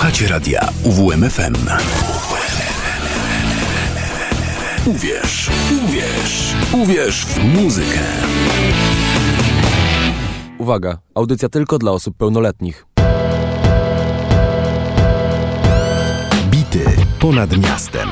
Słuchacie radia UWMFM. Uwierz, uwierz, uwierz w muzykę. Uwaga, audycja tylko dla osób pełnoletnich. Bity ponad miastem.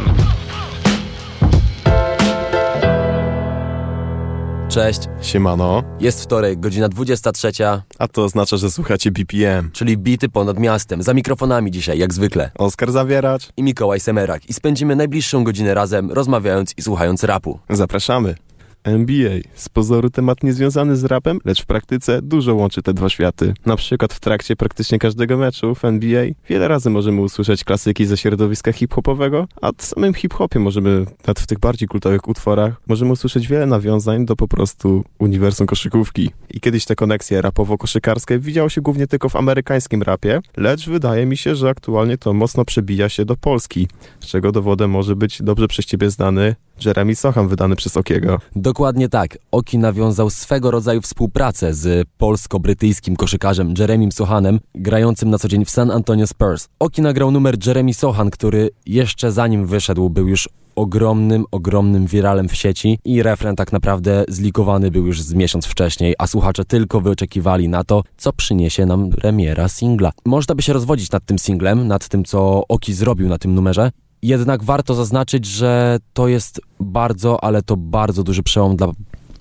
Cześć, Siemano, jest wtorek, godzina 23, a to oznacza, że słuchacie BPM. czyli bity ponad miastem. Za mikrofonami dzisiaj, jak zwykle. Oskar Zawieracz, I Mikołaj Semerak. I spędzimy najbliższą godzinę razem, rozmawiając i słuchając rapu. zapraszamy. NBA. Z pozoru temat niezwiązany z rapem, lecz w praktyce dużo łączy te dwa światy. Na przykład w trakcie praktycznie każdego meczu w NBA wiele razy możemy usłyszeć klasyki ze środowiska hip-hopowego, a w samym hip-hopie możemy, nawet w tych bardziej kultowych utworach, możemy usłyszeć wiele nawiązań do po prostu uniwersum koszykówki. I kiedyś te koneksje rapowo-koszykarskie widziało się głównie tylko w amerykańskim rapie, lecz wydaje mi się, że aktualnie to mocno przebija się do Polski, z czego dowodem może być dobrze przez ciebie znany Jeremy Socham wydany przez Okiego. Dokładnie tak. Oki nawiązał swego rodzaju współpracę z polsko-brytyjskim koszykarzem Jeremym Sohanem, grającym na co dzień w San Antonio Spurs. Oki nagrał numer Jeremy Sohan, który jeszcze zanim wyszedł był już ogromnym, ogromnym wiralem w sieci i refren tak naprawdę zlikowany był już z miesiąc wcześniej, a słuchacze tylko wyczekiwali na to, co przyniesie nam premiera singla. Można by się rozwodzić nad tym singlem, nad tym, co Oki zrobił na tym numerze, jednak warto zaznaczyć, że to jest bardzo, ale to bardzo duży przełom dla,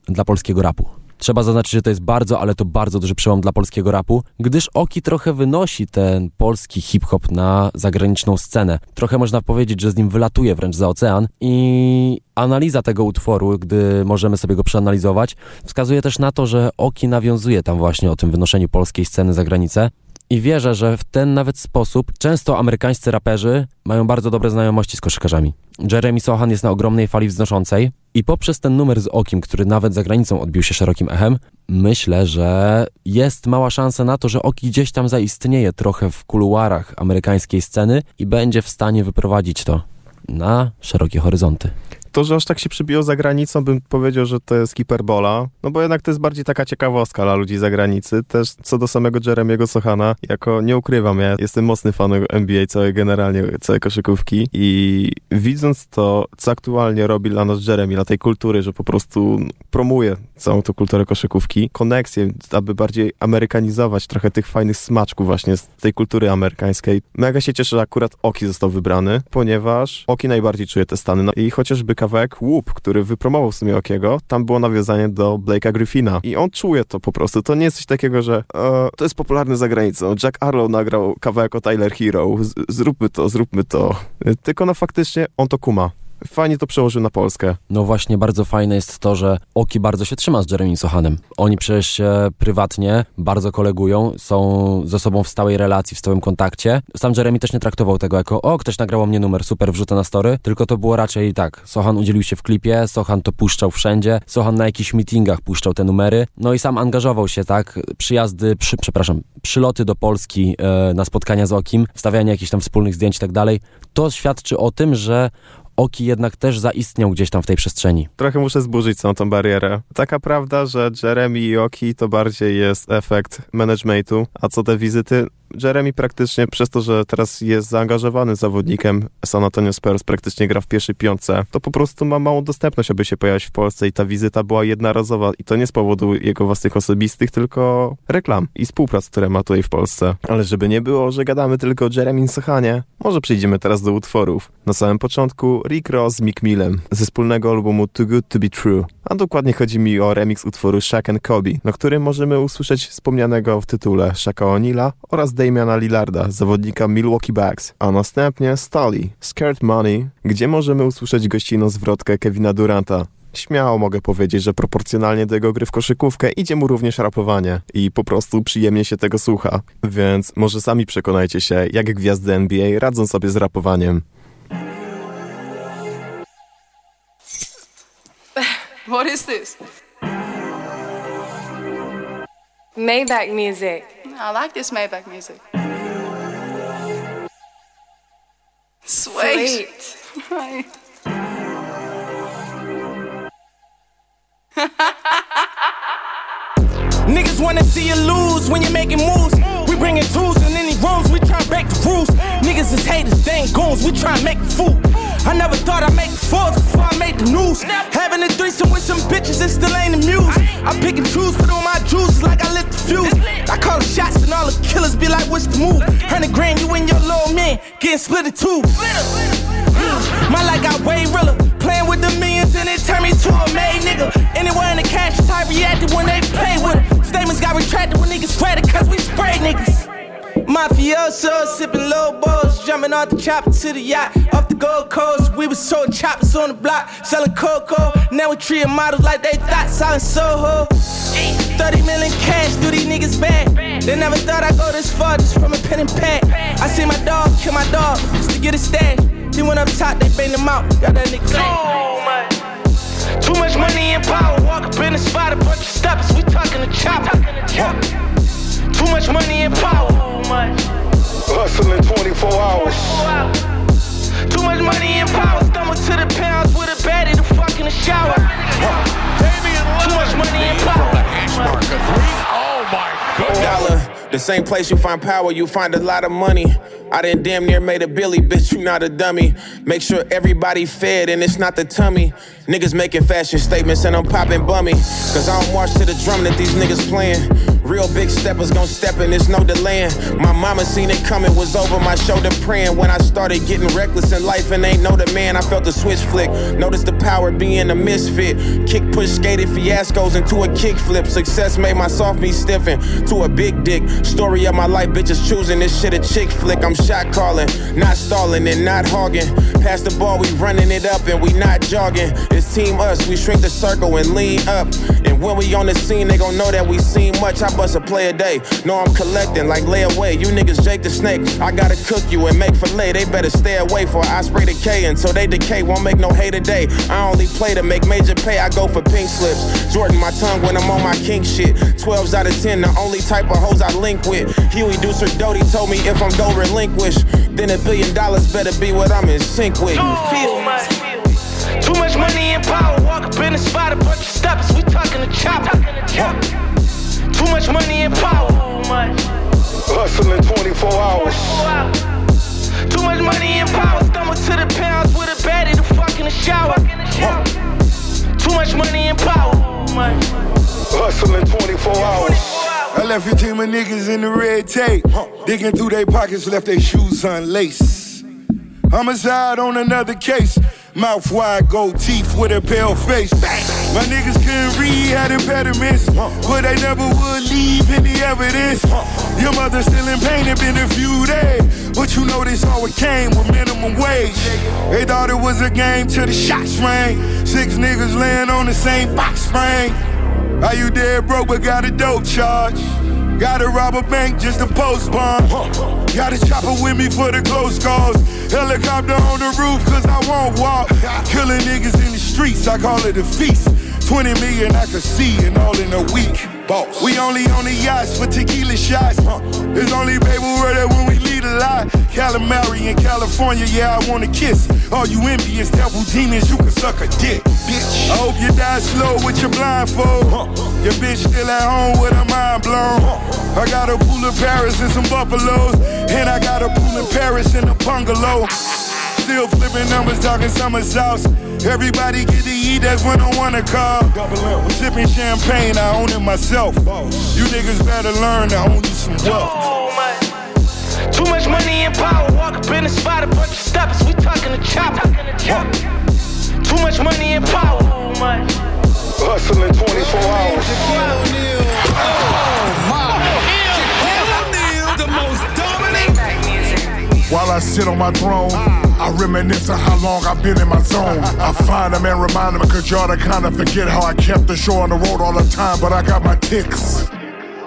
dla polskiego rapu. Trzeba zaznaczyć, że to jest bardzo, ale to bardzo duży przełom dla polskiego rapu, gdyż Oki trochę wynosi ten polski hip-hop na zagraniczną scenę. Trochę można powiedzieć, że z nim wylatuje wręcz za ocean i analiza tego utworu, gdy możemy sobie go przeanalizować, wskazuje też na to, że Oki nawiązuje tam właśnie o tym wynoszeniu polskiej sceny za granicę. I wierzę, że w ten nawet sposób często amerykańscy raperzy mają bardzo dobre znajomości z koszykarzami. Jeremy Sohan jest na ogromnej fali wznoszącej i poprzez ten numer z Okim, który nawet za granicą odbił się szerokim echem, myślę, że jest mała szansa na to, że Oki gdzieś tam zaistnieje trochę w kuluarach amerykańskiej sceny i będzie w stanie wyprowadzić to na szerokie horyzonty. To, że aż tak się przybiło za granicą, bym powiedział, że to jest hiperbola, no bo jednak to jest bardziej taka ciekawostka dla ludzi z zagranicy. Też co do samego Jeremiego Sochana, jako nie ukrywam, ja jestem mocny fanem NBA, całej generalnie, całej koszykówki i widząc to, co aktualnie robi dla nas Jeremy, dla tej kultury, że po prostu promuje całą tą kulturę koszykówki, koneksję, aby bardziej amerykanizować trochę tych fajnych smaczków właśnie z tej kultury amerykańskiej. Mega się cieszę, że akurat Oki został wybrany, ponieważ Oki najbardziej czuje te stany. No i chociażby kawałek Whoop, który wypromował w sumie Okiego, tam było nawiązanie do Blake'a Griffina i on czuje to po prostu. To nie jest coś takiego, że e, to jest popularne za granicą. Jack Arlow nagrał kawałek o Tyler Hero, Z, zróbmy to, zróbmy to. Tylko no faktycznie on to kuma. Fajnie to przełożył na Polskę. No właśnie, bardzo fajne jest to, że Oki bardzo się trzyma z Jeremy Sohanem. Oni przecież się prywatnie bardzo kolegują, są ze sobą w stałej relacji, w stałym kontakcie. Sam Jeremy też nie traktował tego jako, o, ktoś nagrał mnie numer, super, wrzucę na story, tylko to było raczej tak. Sohan udzielił się w klipie, Sohan to puszczał wszędzie, Sohan na jakichś meetingach puszczał te numery, no i sam angażował się, tak, przyjazdy, przy, przepraszam, przyloty do Polski e, na spotkania z Okim, wstawianie jakichś tam wspólnych zdjęć i tak dalej. To świadczy o tym, że Oki jednak też zaistniał gdzieś tam w tej przestrzeni. Trochę muszę zburzyć całą tą barierę. Taka prawda, że Jeremy i Oki to bardziej jest efekt managementu, a co te wizyty, Jeremy praktycznie przez to, że teraz jest zaangażowany zawodnikiem San Antonio Spurs, praktycznie gra w pierwszej piątce, to po prostu ma małą dostępność, aby się pojawić w Polsce i ta wizyta była jednorazowa i to nie z powodu jego własnych osobistych, tylko reklam i współprac, które ma tutaj w Polsce. Ale żeby nie było, że gadamy tylko o Jeremy Sochanie, może przejdziemy teraz do utworów. Na samym początku Rick Ross z Mick Millem ze wspólnego albumu Too Good To Be True, a dokładnie chodzi mi o remix utworu Shaq and Kobe, na którym możemy usłyszeć wspomnianego w tytule Shaka O'Neala oraz Damiana Lillarda, zawodnika Milwaukee Bucks, a następnie Stolly, Scared Money, gdzie możemy usłyszeć gościnną zwrotkę Kevina Duranta. Śmiało mogę powiedzieć, że proporcjonalnie do jego gry w koszykówkę idzie mu również rapowanie i po prostu przyjemnie się tego słucha. Więc może sami przekonajcie się, jak gwiazdy NBA radzą sobie z rapowaniem. What is this? Maybach music. I like this Maybach music. Sweet. Sweet. Niggas wanna see you lose when you're making moves. We bringing tools in any rooms, we try to break the rules. Niggas is haters, they ain't goons, we try and make a fool. I never thought I'd make fours before I made the news. Having a threesome with some bitches, it still ain't amused. I pick and choose, put on my juices like I lit the fuse. I call the shots and all the killers be like, what's the move? Hundred grand, you and your little man getting split in two. Mm. My life got way realer. Playing with the millions and it turned me to a made nigga. Anywhere in the cash type reacted when they play with it. Statements got retracted when niggas sweated cause we spray niggas. Mafioso, sipping low balls, jumping off the chopper to the yacht. Off the Gold Coast, we was sold choppers on the block, selling cocoa. Now we treating models like they thought, selling Soho. 30 million cash, do these niggas bad. They never thought I'd go this far just from a pen and pad. I see my dog kill my dog just to get a stash. He went up top, they banged him out, got that nigga Too much. Too much money and power, walk up in the spot, a bunch of steppers, we talking to chopper. Too much money and power. Hustling 24 hours. Too much money and power. Stumble to the pounds with a baddie to fuck in the shower. Too much money and power. Dollar, the same place you find power, you find a lot of money. I done damn near made a Billy, bitch, you not a dummy. Make sure everybody fed and it's not the tummy. Niggas making fashion statements and I'm popping bummy. Cause I don't march to the drum that these niggas playing. Real big steppers gon' step in, there's no delaying. My mama seen it coming, was over my shoulder praying. When I started getting reckless in life and ain't no the man, I felt the switch flick. Noticed the power being a misfit. Kick push skated fiascos into a kickflip. Success made my soft me stiffen to a big dick. Story of my life, bitches choosing this shit a chick flick. I'm shot calling, not stalling and not hogging. Pass the ball, we running it up and we not jogging. It's team us, we shrink the circle and lean up. And when we on the scene, they gon' know that we seen much. I bust a play a day. No, I'm collecting like lay away. You niggas Jake the Snake. I gotta cook you and make fillet. They better stay away for I spray decay until they decay. Won't make no hay today. I only play to make major pay. I go for pink slips. Jordan my tongue when I'm on my king shit. 12s out of 10, the only type of hoes I link with. Huey Deucer Doty told me if I'm gon' relinquish, then a billion dollars better be what I'm in sync with. You feel me? Too much money and power. Walk up in the spot, a bunch of steppers. We talking to chopper. Too much money and power. Hustling 24 hours. Too much money and power. Stumble to the pounds with a baddie to fuck in the shower. Too much money and power. Hustling 24 hours. I left your team of niggas in the red tape. Digging through their pockets, left their shoes unlaced. Homicide on another case. Mouth wide, gold teeth with a pale face. My niggas couldn't read, had impediments. But they never would leave any evidence. Your mother still in pain, it been a few days. But you know this all came with minimum wage. They thought it was a game till the shots rang. Six niggas laying on the same box spring. How you dead broke but got a dope charge? Gotta rob a bank just to post bond. Got a chopper with me for the close calls. Helicopter on the roof cause I won't walk. Killing niggas in the streets, I call it a feast. 20 million I could see and all in a week. Boss. We only on the yachts for tequila shots. It's only baby word when we lead a lot. Calamari in California, yeah, I wanna kiss. All you envious devil demons, you can suck a dick. Bitch. I hope you die slow with your blindfold. Your bitch still at home with her mind blown. I got a pool in Paris and some buffaloes. And I got a pool in Paris and a bungalow. Still flipping numbers, talking summer sauce. Everybody get to eat, that's when I wanna call. Sipping champagne, I own it myself. Oh. You niggas better learn to own you some wealth. Too much money and power. Walk up in the spot, a bunch of steppers. We talking to chopper. Too much money and power. Hustling 24 hours. While I sit on my throne, I reminisce on how long I've been in my zone. I find them and remind them, cause y'all to kinda forget how I kept the show on the road all the time, but I got my ticks.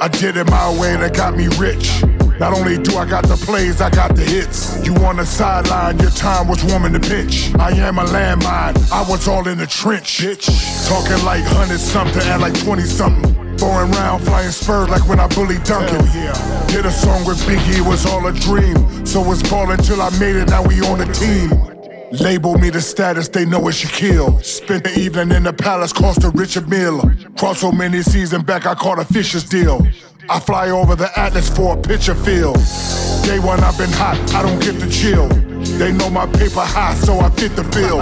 I did it my way and it got me rich. Not only do I got the plays, I got the hits. You on the sideline, your time was warming the pitch. I am a landmine, I was all in the trench, bitch. Talking like hundred something and like twenty something. Throwing round, flying spurs like when I bullied Duncan. yeah. Did a song with Biggie, it was all a dream. So was ballin' till I made it, now we on the team. Label me the status, they know it's Shaquille. Spent the evening in the palace, cost a richer meal. Cross so many seas and back, I caught a fisher's deal. I fly over the Atlas for a picture field. Day one, I've been hot, I don't get the chill. They know my paper high, so I fit the bill.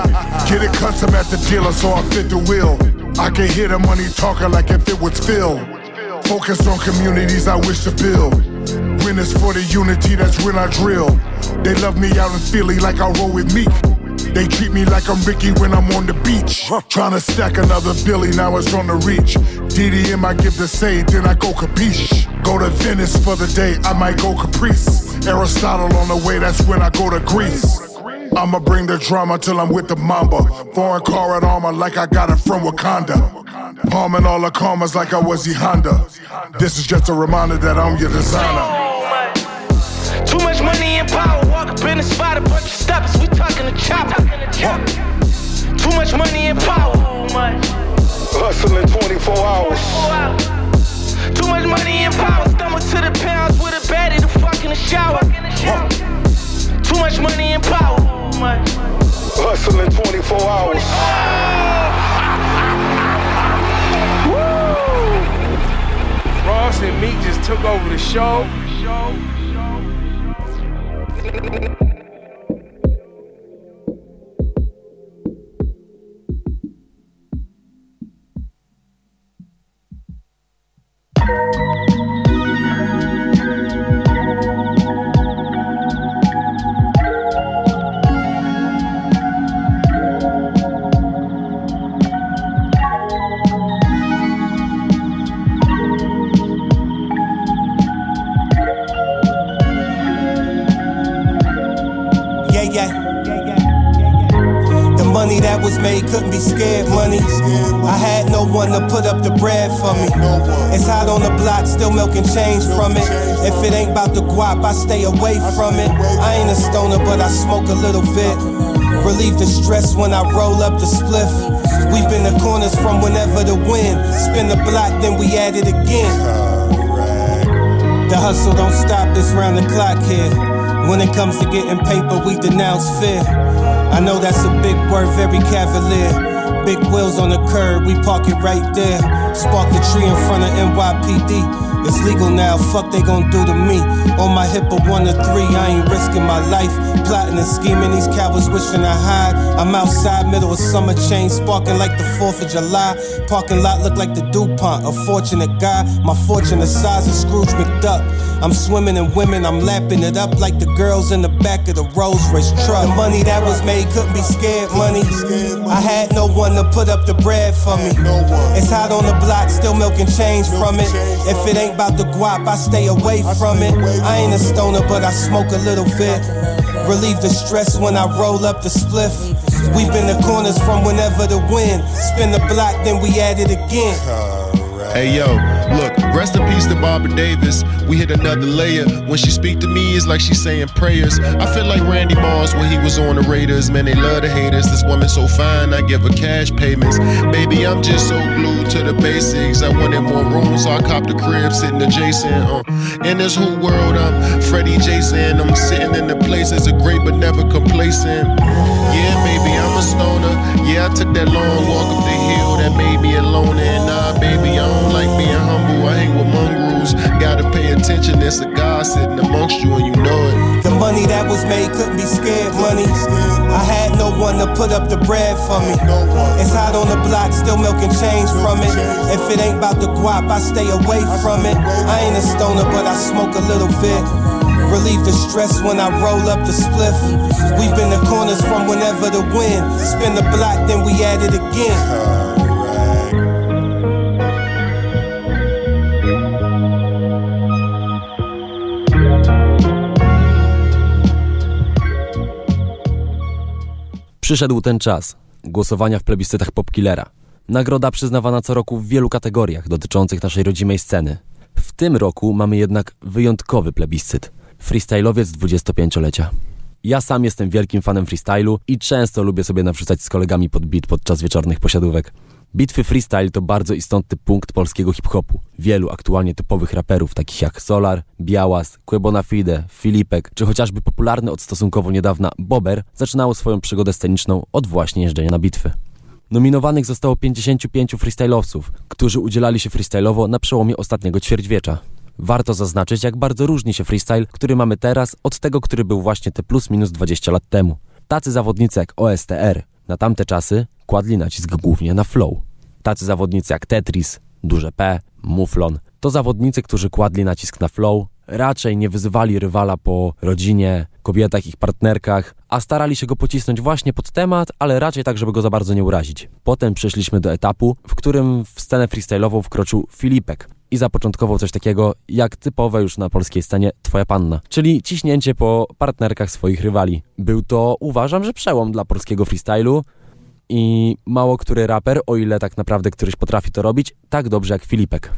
Get it custom at the dealer, so I fit the wheel. I can hear the money talking like if it was Phil. Focus on communities I wish to build. When it's for the unity, that's when I drill. They love me out in Philly like I roll with Meek. They treat me like I'm Ricky when I'm on the beach. Trying to stack another Billy, now it's on the reach. DDM, I give the say, then I go capiche. Go to Venice for the day, I might go Caprice. Aristotle on the way, that's when I go to Greece. I'ma bring the drama till I'm with the mamba. Foreign car and armor like I got it from Wakanda. Palming all the commas like I was E Honda. This is just a reminder that I'm your designer. Too much money and power. Walk up in the spot, a bunch of steppers. We talking the chopper. Too much money and power. Hustling 24 hours. Too much money and power. Stumble to the pounds with a baddie to fuck in the shower. Too much money and power. Hustling 24 hours. Ross and Meek just took over the show. Bread for me. It's hot on the block, still milking change from it. If it ain't about the guap, I stay away from it. I ain't a stoner, but I smoke a little bit. Relieve the stress when I roll up the spliff. We've been the corners from whenever the wind. Spin the block, then we at it again. The hustle don't stop, it's round the clock here. When it comes to getting paper, we denounce fear. I know that's a big word, very cavalier. Big wheels on the curb, we park it right there. Spark the tree in front of NYPD. It's legal now, fuck they gon' do to me. On my hip of one to three, I ain't risking my life. Plotting and scheming, these cowards wishing I hide. I'm outside, middle of summer, chain sparking like the 4th of July. Parking lot look like the DuPont, a fortunate guy. My fortune the size of Scrooge McDuck. I'm swimming in women, I'm lapping it up like the girls in the back of the Rolls Royce truck. The money that was made couldn't be scared money. I had no one to put up the bread for me. It's hot on the block, still milking change from it. If it ain't about the guap, I stay away from it. I ain't a stoner, but I smoke a little bit. Relieve the stress when I roll up the spliff. We've been the corners from whenever the wind. Spin the block, then we at it again. Hey yo, look, rest in peace to Barbara Davis. We hit another layer. When she speak to me, it's like she's saying prayers. I feel like Randy Moss when he was on the Raiders. Man, they love the haters. This woman so fine, I give her cash payments. Baby, I'm just so glued to the basics. I wanted more room, so I copped the crib sitting adjacent. Uh. In this whole world, I'm Freddie Jason. I'm sitting in the places of great but never complacent. Yeah, maybe I'm a stoner. Yeah, I took that long walk up the hill that made me alone. And nah, baby, I don't like being humble. I hang with Gotta pay attention. There's a God sitting amongst you, and you know it. The money that was made couldn't be scared money. I had no one to put up the bread for me. It's hot on the block, still milking change from it. If it ain't about the guap, I stay away from it. I ain't a stoner, but I smoke a little bit. Relieve the stress when I roll up the spliff. We've been the corners from whenever the wind. Spin the block, then we at it again. Przyszedł ten czas głosowania w plebiscytach Popkillera. Nagroda przyznawana co roku w wielu kategoriach dotyczących naszej rodzimej sceny. W tym roku mamy jednak wyjątkowy plebiscyt. Freestyle'owiec 25-lecia. Ja sam jestem wielkim fanem freestylu i często lubię sobie nawrzucać z kolegami pod beat podczas wieczornych posiadówek. Bitwy freestyle to bardzo istotny punkt polskiego hip-hopu. Wielu aktualnie topowych raperów, takich jak Solar, Białas, Quebona Fide, Filipek, czy chociażby popularny od stosunkowo niedawna Bober, zaczynało swoją przygodę sceniczną od właśnie jeżdżenia na bitwy. Nominowanych zostało 55 freestyle'owców, którzy udzielali się freestyle'owo na przełomie ostatniego ćwierćwiecza. Warto zaznaczyć, jak bardzo różni się freestyle, który mamy teraz, od tego, który był właśnie te plus minus 20 lat temu. Tacy zawodnicy jak OSTR na tamte czasy kładli nacisk głównie na flow. Tacy zawodnicy jak Tetris, Duże P, Muflon to zawodnicy, którzy kładli nacisk na flow, raczej nie wyzywali rywala po rodzinie, kobietach, ich partnerkach, a starali się go pocisnąć właśnie pod temat, ale raczej tak, żeby go za bardzo nie urazić. Potem przeszliśmy do etapu, w którym w scenę freestyle'ową wkroczył Filipek, i zapoczątkował coś takiego jak typowe już na polskiej scenie Twoja Panna, czyli ciśnięcie po partnerkach swoich rywali. Był to, uważam, że przełom dla polskiego freestylu i mało który raper, o ile tak naprawdę któryś potrafi to robić, tak dobrze jak Filipek.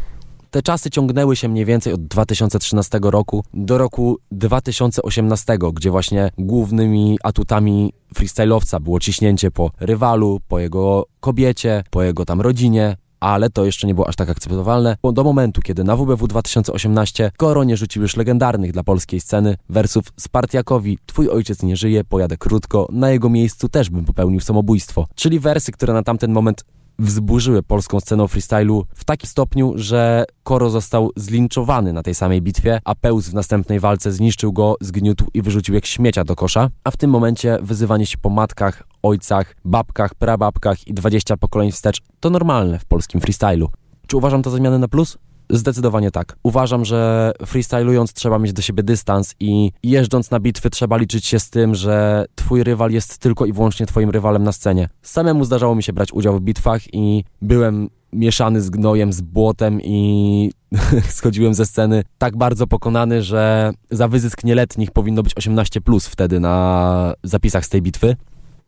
Te czasy ciągnęły się mniej więcej od 2013 roku do roku 2018, gdzie właśnie głównymi atutami freestylowca było ciśnięcie po rywalu, po jego kobiecie, po jego tam rodzinie, ale to jeszcze nie było aż tak akceptowalne, bo do momentu, kiedy na WBW 2018 Koronie rzucił już legendarnych dla polskiej sceny wersów Spartiakowi Twój ojciec nie żyje, pojadę krótko, na jego miejscu też bym popełnił samobójstwo. Czyli wersy, które na tamten moment wzburzyły polską sceną freestylu w takim stopniu, że Koro został zlinczowany na tej samej bitwie, a Pełz w następnej walce zniszczył go, zgniótł i wyrzucił jak śmiecia do kosza, a w tym momencie wyzywanie się po matkach, ojcach, babkach, prababkach i 20 pokoleń wstecz to normalne w polskim freestylu. Czy uważam to za zmianę na plus? Zdecydowanie tak. Uważam, że freestylując trzeba mieć do siebie dystans i jeżdżąc na bitwy trzeba liczyć się z tym, że twój rywal jest tylko i wyłącznie twoim rywalem na scenie. Samemu zdarzało mi się brać udział w bitwach i byłem mieszany z gnojem, z błotem i schodziłem ze sceny tak bardzo pokonany, że za wyzysk nieletnich powinno być 18 plus wtedy na zapisach z tej bitwy.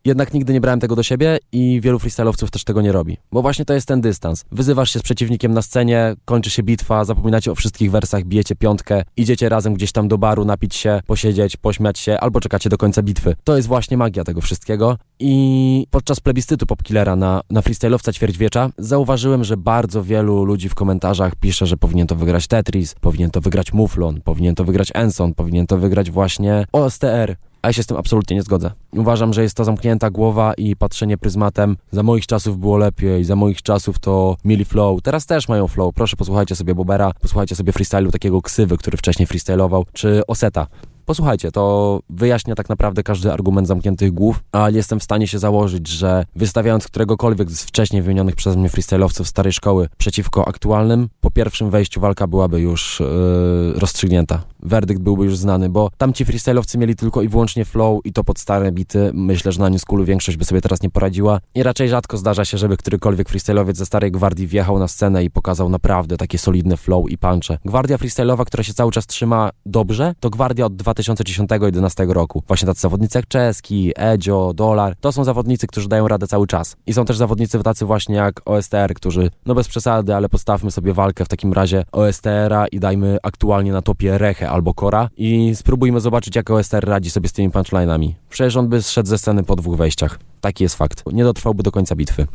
Jednak nigdy nie brałem tego do siebie i wielu freestylowców też tego nie robi. Bo właśnie to jest ten dystans. Wyzywasz się z przeciwnikiem na scenie, kończy się bitwa, zapominacie o wszystkich wersach, bijecie piątkę, idziecie razem gdzieś tam do baru, napić się, posiedzieć, pośmiać się, albo czekacie do końca bitwy. To jest właśnie magia tego wszystkiego. I podczas plebiscytu Popkillera na, na freestylowca ćwierćwiecza zauważyłem, że bardzo wielu ludzi w komentarzach pisze, że powinien to wygrać Tetris, powinien to wygrać Muflon, powinien to wygrać Enson, powinien to wygrać właśnie OSTR a ja się z tym absolutnie nie zgodzę. Uważam, że jest to zamknięta głowa i patrzenie pryzmatem. Za moich czasów było lepiej, za moich czasów to mieli flow. Teraz też mają flow. Proszę posłuchajcie sobie Bobera, posłuchajcie sobie freestylu takiego ksywy, który wcześniej freestylował, czy Oseta. Posłuchajcie, to wyjaśnia tak naprawdę każdy argument zamkniętych głów, ale jestem w stanie się założyć, że wystawiając któregokolwiek z wcześniej wymienionych przez mnie freestylowców starej szkoły przeciwko aktualnym, po pierwszym wejściu walka byłaby już yy, rozstrzygnięta. Werdykt byłby już znany, bo tamci freestylowcy mieli tylko i wyłącznie flow i to pod stare bity. Myślę, że na New Schoolu większość by sobie teraz nie poradziła i raczej rzadko zdarza się, żeby którykolwiek freestylowiec ze starej gwardii wjechał na scenę i pokazał naprawdę takie solidne flow i punche. Gwardia freestylowa, która się cały czas trzyma dobrze, to gwardia od 2000 2010-2011 roku. Właśnie tacy zawodnicy jak Czeski, Edzio, Dolar, to są zawodnicy, którzy dają radę cały czas. I są też zawodnicy tacy właśnie jak OSTR, którzy, no bez przesady, ale postawmy sobie walkę w takim razie OSTR-a i dajmy aktualnie na topie Rechę albo Kora i spróbujmy zobaczyć, jak OSTR radzi sobie z tymi punchline'ami. Przecież on by zszedł ze sceny po dwóch wejściach. Taki jest fakt. Nie dotrwałby do końca bitwy.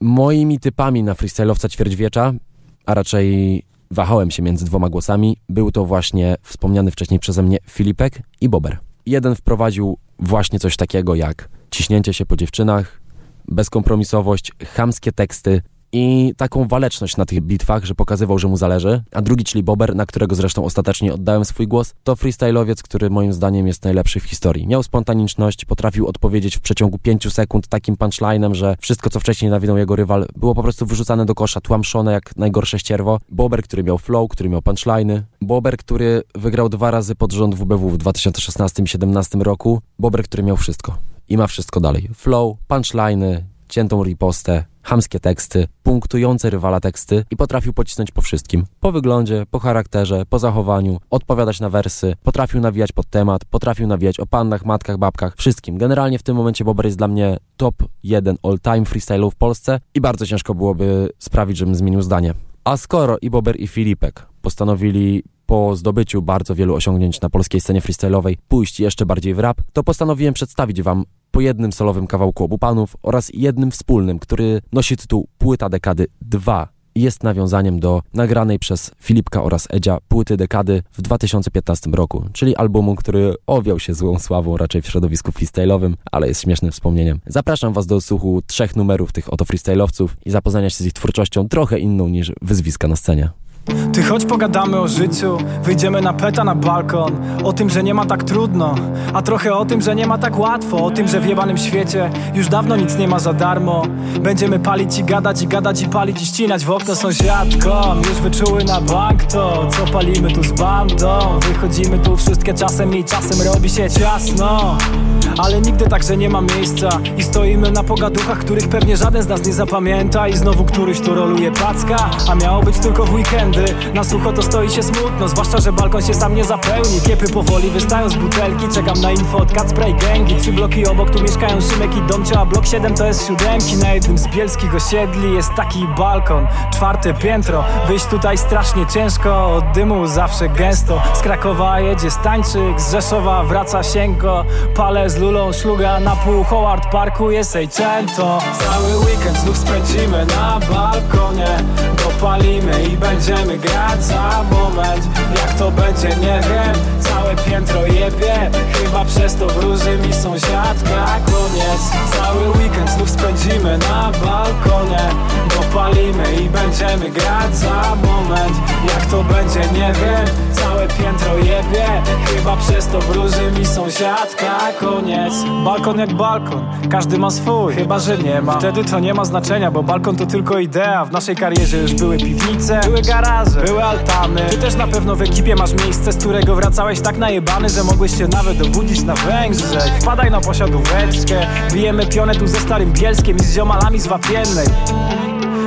Moimi typami na freestyle'owca ćwierćwiecza, a raczej Wahałem się między dwoma głosami. Był to właśnie wspomniany wcześniej przeze mnie Filipek i Bober. Jeden wprowadził właśnie coś takiego jak ciśnięcie się po dziewczynach, bezkompromisowość, chamskie teksty, i taką waleczność na tych bitwach, że pokazywał, że mu zależy. A drugi, czyli Bober, na którego zresztą ostatecznie oddałem swój głos, to freestyle'owiec, który moim zdaniem jest najlepszy w historii. Miał spontaniczność, potrafił odpowiedzieć w przeciągu 5 sekund takim punchlinem, że wszystko, co wcześniej nawinął jego rywal, było po prostu wyrzucane do kosza, tłamszone jak najgorsze ścierwo. Bober, który miał flow, który miał punchliny. Bober, który wygrał dwa razy pod rząd WBW w 2016 i 2017 roku. Bober, który miał wszystko. I ma wszystko dalej. Flow, punchliny, ciętą ripostę, hamskie teksty, punktujące rywala teksty i potrafił pocisnąć po wszystkim. Po wyglądzie, po charakterze, po zachowaniu, odpowiadać na wersy, potrafił nawijać pod temat, potrafił nawijać o pannach, matkach, babkach, wszystkim. Generalnie w tym momencie Bober jest dla mnie top 1 all-time freestylu w Polsce i bardzo ciężko byłoby sprawić, żebym zmienił zdanie. A skoro i Bober i Filipek postanowili po zdobyciu bardzo wielu osiągnięć na polskiej scenie freestyle'owej pójść jeszcze bardziej w rap, to postanowiłem przedstawić wam po jednym solowym kawałku obu panów oraz jednym wspólnym, który nosi tytuł Płyta Dekady 2 jest nawiązaniem do nagranej przez Filipka oraz Edzia płyty dekady w 2015 roku, czyli albumu, który owiał się złą sławą raczej w środowisku freestyle'owym, ale jest śmiesznym wspomnieniem. Zapraszam Was do słuchu trzech numerów tych oto freestyle'owców i zapoznania się z ich twórczością trochę inną niż wyzwiska na scenie. Ty choć pogadamy o życiu, wyjdziemy na peta na balkon. O tym, że nie ma tak trudno, a trochę o tym, że nie ma tak łatwo. O tym, że w jebanym świecie już dawno nic nie ma za darmo. Będziemy palić i gadać i gadać i palić i ścinać w okno sąsiadkom Już wyczuły na bank to, co palimy tu z bandą. Wychodzimy tu wszystkie czasem i czasem robi się ciasno ale nigdy także nie ma miejsca. I stoimy na pogaduchach, których pewnie żaden z nas nie zapamięta. I znowu któryś tu roluje packa A miało być tylko w weekendy. Na sucho to stoi się smutno Zwłaszcza, że balkon się sam nie zapełni. Kiepy powoli wystają z butelki Czekam na info od Spray Gangi Trzy bloki obok, tu mieszkają Szymek i Domcio A blok 7 to jest siódemki. Na jednym z bielskich osiedli jest taki balkon Czwarte piętro. Wyjść tutaj strasznie ciężko Od dymu zawsze gęsto. Z Krakowa jedzie Stańczyk Z Rzeszowa wraca Palę z lulą szluga na pół Howard Parku jest Seicento Cały weekend znów spędzimy na balkonie. Dopalimy i będziemy grać za moment. Jak to będzie nie wiem. Całe piętro jebie Chyba przez to wróży mi sąsiadka Koniec. Cały weekend znów spędzimy na balkonie. Dopalimy i będziemy grać za moment. Jak to będzie nie wiem. Całe piętro jebie. Chyba przez to wróży mi sąsiadka Koniec. Balkon jak balkon Każdy ma swój. Chyba, że nie ma. Wtedy to nie ma znaczenia Bo balkon to tylko idea. W naszej karierze już były piwnice Były garaże Były altany. Ty też na pewno w ekipie masz miejsce Z którego wracałeś tak najebany Że mogłeś się nawet obudzić na Węgrzech. Wpadaj na posiadóweczkę. Bijemy pionę tu ze Starym Bielskiem I z ziomalami z Wapiennej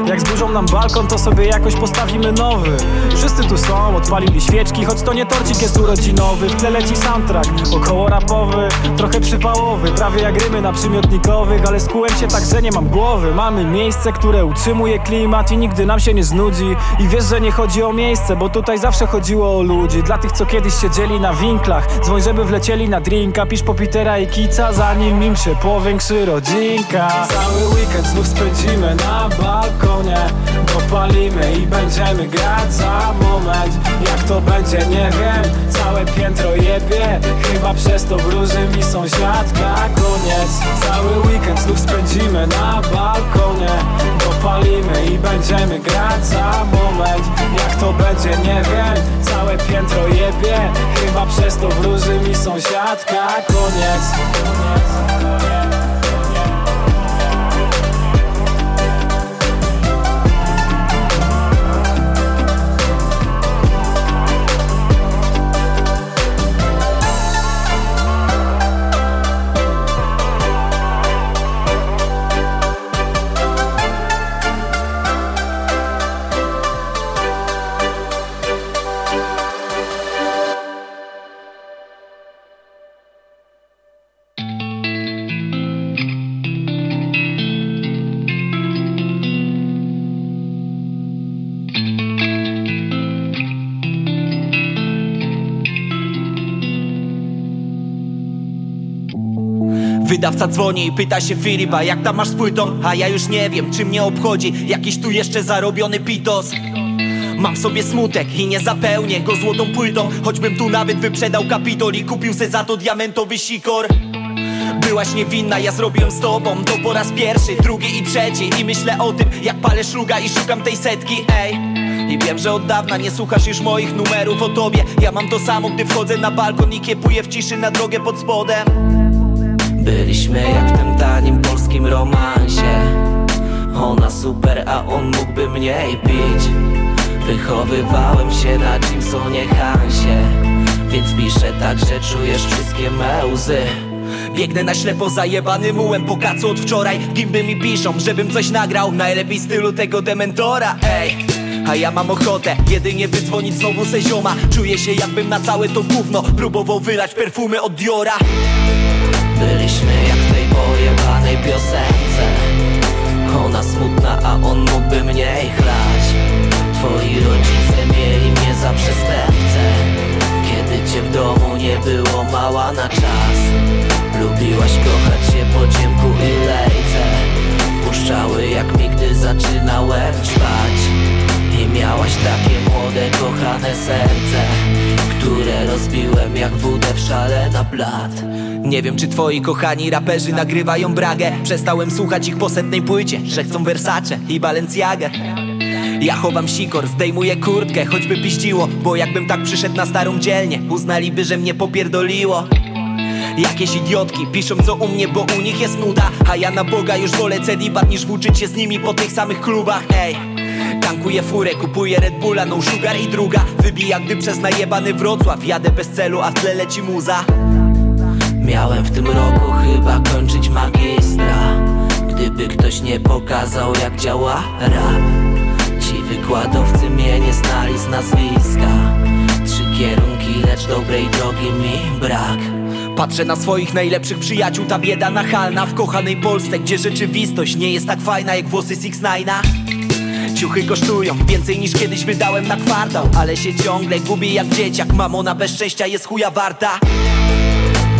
jak zburzą nam balkon, to sobie jakoś postawimy nowy. Wszyscy tu są, odpalili świeczki Choć to nie torcik jest urodzinowy. W tle leci soundtrack, około rapowy Trochę przypałowy, prawie jak rymy na przymiotnikowych Ale skułem się tak, że nie mam głowy. Mamy miejsce, które utrzymuje klimat I nigdy nam się nie znudzi. I wiesz, że nie chodzi o miejsce Bo tutaj zawsze chodziło o ludzi. Dla tych, co kiedyś siedzieli na winklach Dzwoń, żeby wlecieli na drinka. Pisz po Petera i Kica Zanim im się powiększy rodzinka. Cały weekend znów spędzimy na balkonie Dopalimy i będziemy grać za moment. Jak to będzie nie wiem. Całe piętro jebie Chyba przez to wróży mi sąsiadka. Koniec. Cały weekend znów spędzimy na balkonie. Dopalimy i będziemy grać za moment. Jak to będzie nie wiem. Całe piętro jebie Chyba przez to wróży mi sąsiadka. Koniec, koniec. Wydawca dzwoni i pyta się Filipa Jak tam masz z płytą? A ja już nie wiem, czy mnie obchodzi. Jakiś tu jeszcze zarobiony pitos. Mam sobie smutek i nie zapełnię go złotą płytą. Choćbym tu nawet wyprzedał kapitol i kupił se za to diamentowy sikor. Byłaś niewinna, ja zrobiłem z tobą to po raz pierwszy, drugi i trzeci. I myślę o tym, jak palę szluga i szukam tej setki, ej. I wiem, że od dawna nie słuchasz już moich numerów o tobie. Ja mam to samo, gdy wchodzę na balkon i kiepuję w ciszy na drogę pod spodem Byliśmy jak w tym tanim polskim romansie. Ona super, a on mógłby mniej pić. Wychowywałem się na Jimsonie Hansie Więc piszę tak, że czujesz wszystkie me łzy. Biegnę na ślepo zajebany mułem po kacu od wczoraj. Gimby mi piszą, żebym coś nagrał. Najlepiej stylu tego dementora, ej. A ja mam ochotę jedynie wydzwonić znowu se zioma Czuję się jakbym na całe to gówno Próbował wylać perfumy od Diora Byliśmy jak w tej pojebanej piosence. Ona smutna, a on mógłby mniej chlać. Twoi rodzice mieli mnie za przestępcę. Kiedy cię w domu nie było mała na czas. Lubiłaś kochać się po ciemku i lejce. Puszczały jak mi, gdy zaczynałem ćpać. I miałaś takie młode, kochane serce Które rozbiłem jak wódę w szale na blat Nie wiem czy twoi kochani raperzy nagrywają bragę. Przestałem słuchać ich po setnej płycie Że chcą Versace i Balenciagę ja chowam sikor, zdejmuję kurtkę, choćby piściło Bo jakbym tak przyszedł na starą dzielnię Uznaliby, że mnie popierdoliło. Jakieś idiotki piszą co u mnie, bo u nich jest nuda. A ja na Boga już wolę celibat niż włóczyć się z nimi po tych samych klubach Ej. Tankuję furę, kupuję Red Bulla, no sugar i druga. Wybija, gdy przez najebany Wrocław. Jadę bez celu, a w tle leci muza Miałem w tym roku chyba kończyć magistra. Gdyby ktoś nie pokazał jak działa rap. Ci wykładowcy mnie nie znali z nazwiska. Trzy kierunki, lecz dobrej drogi mi brak. Patrzę na swoich najlepszych przyjaciół, ta bieda nachalna W kochanej Polsce, gdzie rzeczywistość nie jest tak fajna jak włosy Six Nine'a Ciuchy kosztują więcej niż kiedyś wydałem na kwartał Ale się ciągle gubię jak dzieciak. Mamona bez szczęścia jest chuja warta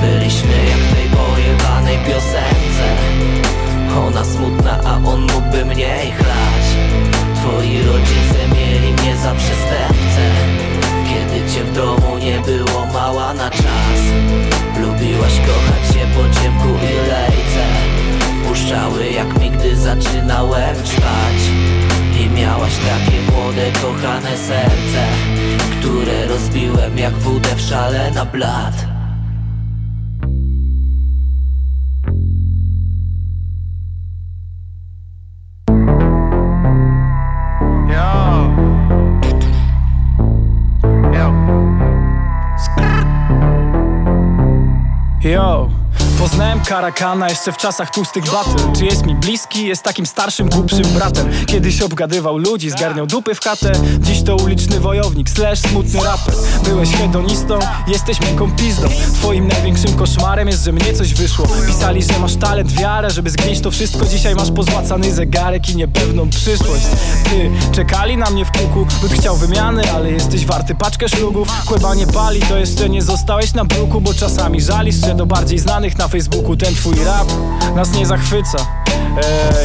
Byliśmy jak w tej pojebanej piosence. Ona smutna, a on mógłby mniej chlać. Twoi rodzice mieli mnie za przestępcę. Kiedy cię w domu nie było mała na czas. Lubiłaś kochać się po ciemku i lejce. Puszczały jak mi, gdy zaczynałem ćpać I miałaś takie młode, kochane serce Które rozbiłem jak wódę w szale na blat Yo, poznałem Karakana jeszcze w czasach tłustych battle Czy jest mi bliski? Jest takim starszym, głupszym bratem. Kiedyś obgadywał ludzi, zgarniał dupy w chatę. Dziś to uliczny wojownik, slash smutny raper. Byłeś hedonistą, jesteś miękką pizdą. Twoim największym koszmarem jest, że mnie coś wyszło. Pisali, że masz talent, wiarę, żeby zgnieść to wszystko. Dzisiaj masz pozłacany zegarek i niepewną przyszłość. Ty, czekali na mnie w kuku Lud chciał wymiany, ale jesteś warty paczkę szlugów. Kłeba nie pali, to jeszcze nie zostałeś na bruku Bo czasami żalisz, że do bardziej znanych na Facebooku Ten twój rap nas nie zachwyca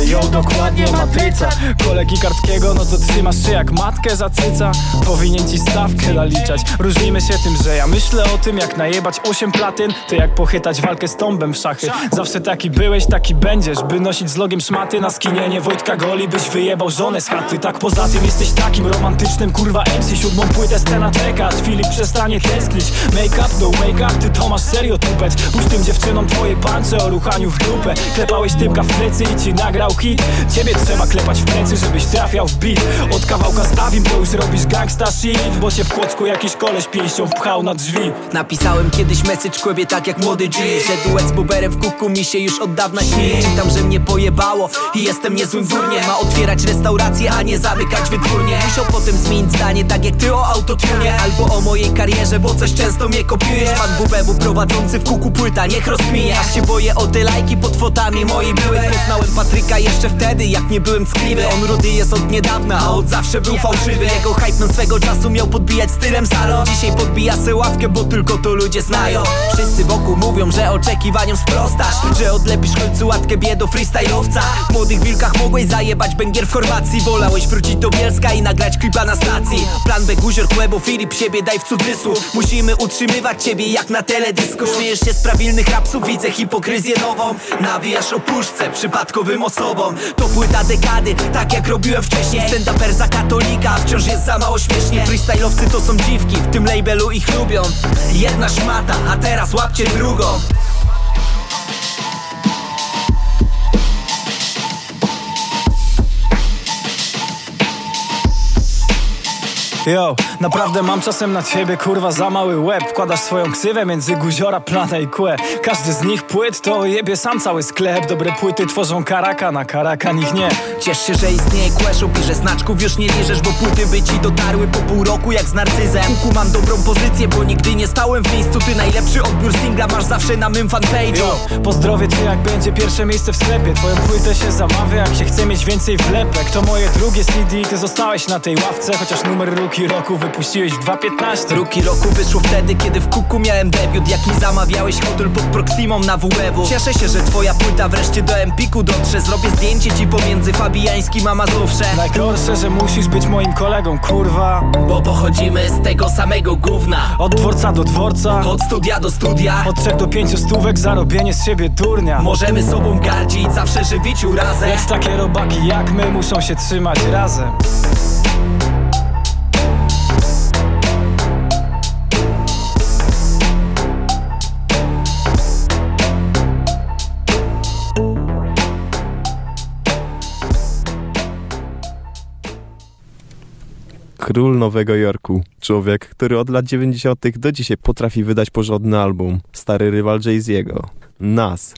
ją dokładnie matryca. Kolegi Kartkiego, no to trzymasz się jak matkę za cyca. Powinien ci stawkę naliczać. Różnimy się tym, że ja myślę o tym Jak najebać osiem platyn To jak pochytać walkę z tombem w szachy. Zawsze taki byłeś, taki będziesz By nosić z logiem szmaty na skinienie Wojtka Goli Byś wyjebał żonę z chaty. Tak poza tym jesteś takim romantycznym Kurwa MC, siódmą płytę scena czeka. Aż Filip przestanie tęsknić. Make up, no make up, ty to masz serio tupet. Puść tym dziewczynom twoje pancze o ruchaniu w dupę. Klepałeś typka w plecy i ci nagrał hit. Ciebie trzeba klepać w plecy, żebyś trafiał w beat. Od kawałka z Avim to już robisz gangsta shit Bo się w kłocku jakiś koleś pięścią wpchał na drzwi. Napisałem kiedyś message kłebie tak jak młody G. Że duet z buberem w kuku mi się już od dawna śni. Czytam, że mnie pojebało i jestem niezłym durniem Ma otwierać restaurację, a nie zamykać wytwórnie. Musiał potem zmienić zdanie tak jak ty o autotunie Albo o mojej karierze, bo coś często mnie kopiujesz Pan WBW prowadzący w kuku płyta, niech rozkminie Aż się boję o te lajki pod fotami moi były Poznałem Patryka jeszcze wtedy, jak nie byłem skliwy. On rudy jest od niedawna, a od zawsze był fałszywy. Jego hype swego czasu miał podbijać stylem salon Dzisiaj podbija se ławkę, bo tylko to ludzie znają. Wszyscy wokół mówią, że oczekiwaniom sprostasz Że odlepisz końcu łatkę biedo freestyle'owca W młodych wilkach mogłeś zajebać bęgier w Chorwacji. Wolałeś wrócić do Bielska i nagrać klipa na stacji. Plan B, guzior, kłebo, Filip, siebie daj w cudzysłów. Musimy utrzymywać ciebie jak na teledysku. Śmiejesz się z prawilnych rapsów, widzę hipokryzję nową. Nawijasz o puszce przypadkowym osobom. To płyta dekady, tak jak robiłem wcześniej. Senda perza katolika, wciąż jest za mało śmiesznie. Freestyle'owcy to są dziwki, w tym labelu ich lubią. Jedna szmata, a teraz łapcie drugą Yo, naprawdę mam czasem na ciebie kurwa za mały łeb. Wkładasz swoją ksywę między guziora, plana i kłę Każdy z nich płyt to jebie sam cały sklep. Dobre płyty tworzą karaka, na karaka nich nie. Ciesz się, że istnieje i że znaczków już nie liżesz Bo płyty by ci dotarły po pół roku jak z narcyzem. Kuku mam dobrą pozycję, bo nigdy nie stałem w miejscu. Ty najlepszy odbiór singla masz zawsze na mym fanpage'u. Yo, pozdrowię cię jak będzie pierwsze miejsce w sklepie. Twoją płytę się zamawia jak się chce mieć więcej wlepek To moje drugie CD, ty zostałeś na tej ławce Chociaż numer ruki roku wypadł puściłeś w 2.15 Ruki roku wyszło wtedy, kiedy w kuku miałem debiut. Jak mi zamawiałeś hotel pod Proximą na WF-u Cieszę się, że twoja płyta wreszcie do Empiku dotrze. Zrobię zdjęcie ci pomiędzy Fabijańskim a Mazowsze Najgorsze, że musisz być moim kolegą, kurwa. Bo pochodzimy z tego samego gówna. Od dworca do dworca. Od studia do studia. Od trzech do pięciu stówek za robienie z siebie durnia. Możemy sobą gardzić, zawsze żywiciu razem Lecz takie robaki jak my muszą się trzymać razem Król Nowego Jorku. Człowiek, który od lat 90. do dzisiaj potrafi wydać porządny album. Stary rywal Jay-Z'ego. Nas.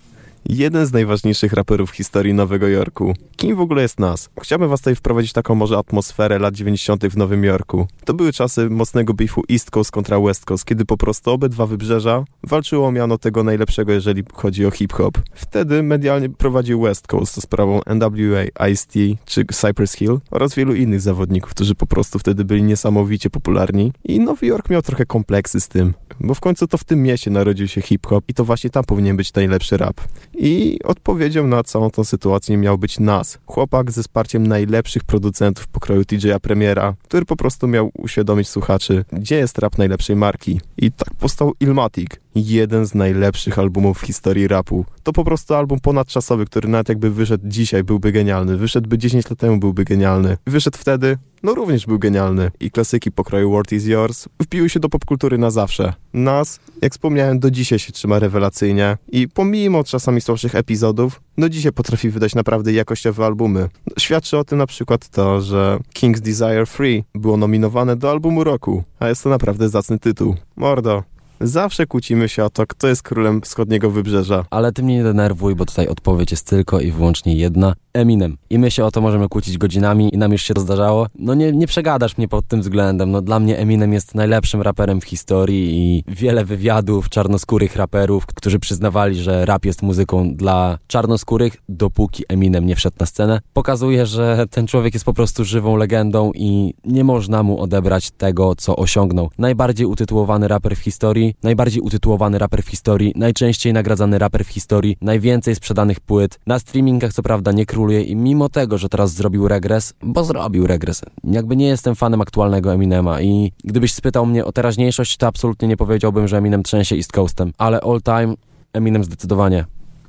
Jeden z najważniejszych raperów w historii Nowego Jorku. Kim w ogóle jest Nas? Chciałbym was tutaj wprowadzić taką może atmosferę lat 90. w Nowym Jorku. To były czasy mocnego beefu East Coast kontra West Coast, kiedy po prostu obydwa wybrzeża walczyło miano tego najlepszego, jeżeli chodzi o hip-hop. Wtedy medialnie prowadził West Coast za sprawą NWA, Ice-T czy Cypress Hill oraz wielu innych zawodników, którzy po prostu wtedy byli niesamowicie popularni i Nowy Jork miał trochę kompleksy z tym, bo w końcu to w tym mieście narodził się hip-hop i to właśnie tam powinien być najlepszy rap. I odpowiedzią na całą tą sytuację miał być Nas, chłopak ze wsparciem najlepszych producentów pokroju TJ'a Premiera, który po prostu miał uświadomić słuchaczy, gdzie jest rap najlepszej marki. I tak powstał Illmatic, jeden z najlepszych albumów w historii rapu. To po prostu album ponadczasowy, który nawet jakby wyszedł dzisiaj byłby genialny, wyszedłby 10 lat temu byłby genialny. Wyszedł wtedy, no również był genialny. I klasyki pokroju World is Yours wpiły się do popkultury na zawsze. Nas, jak wspomniałem, do dzisiaj się trzyma rewelacyjnie i pomimo czasami słabszych epizodów, no dzisiaj potrafi wydać naprawdę jakościowe albumy. Świadczy o tym na przykład to, że King's Desire Free było nominowane do albumu roku, a jest to naprawdę zacny tytuł. Mordo, Zawsze kłócimy się o to, kto jest królem wschodniego wybrzeża. Ale ty mnie nie denerwuj, bo tutaj odpowiedź jest tylko i wyłącznie jedna. Eminem. I my się o to możemy kłócić godzinami i nam już się to zdarzało. No nie, nie przegadasz mnie pod tym względem. No dla mnie Eminem jest najlepszym raperem w historii i wiele wywiadów czarnoskórych raperów, którzy przyznawali, że rap jest muzyką dla czarnoskórych, dopóki Eminem nie wszedł na scenę, pokazuje, że ten człowiek jest po prostu żywą legendą i nie można mu odebrać tego, co osiągnął. Najbardziej utytułowany raper w historii, najbardziej utytułowany raper w historii, najczęściej nagradzany raper w historii, najwięcej sprzedanych płyt. Na streamingach co prawda nie króluje i mimo tego, że teraz zrobił regres, bo zrobił regres, jakby nie jestem fanem aktualnego Eminema i gdybyś spytał mnie o teraźniejszość, to absolutnie nie powiedziałbym, że Eminem trzęsie East Coastem, ale all time Eminem zdecydowanie.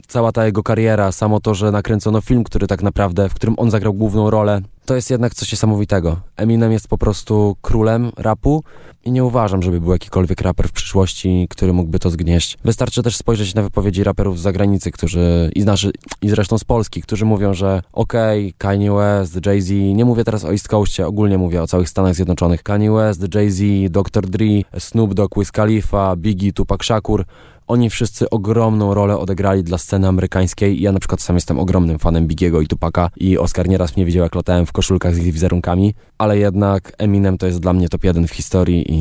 Cała ta jego kariera, samo to, że nakręcono film, który tak naprawdę, w którym on zagrał główną rolę, to jest jednak coś niesamowitego. Eminem jest po prostu królem rapu i nie uważam, żeby był jakikolwiek raper w przyszłości, który mógłby to zgnieść. Wystarczy też spojrzeć na wypowiedzi raperów z zagranicy, którzy, i, znaczy, i zresztą z Polski, którzy mówią, że okej, okay, Kanye West, Jay-Z, nie mówię teraz o East Coastie, ogólnie mówię o całych Stanach Zjednoczonych. Kanye West, Jay-Z, Dr. Dre, Snoop Dogg, Wiz Khalifa, Biggie, Tupac Shakur, oni wszyscy ogromną rolę odegrali dla sceny amerykańskiej. Ja na przykład sam jestem ogromnym fanem Bigiego i Tupaka i Oscar nieraz mnie widział, jak latałem w koszulkach z ich wizerunkami, ale jednak Eminem to jest dla mnie top jeden w historii i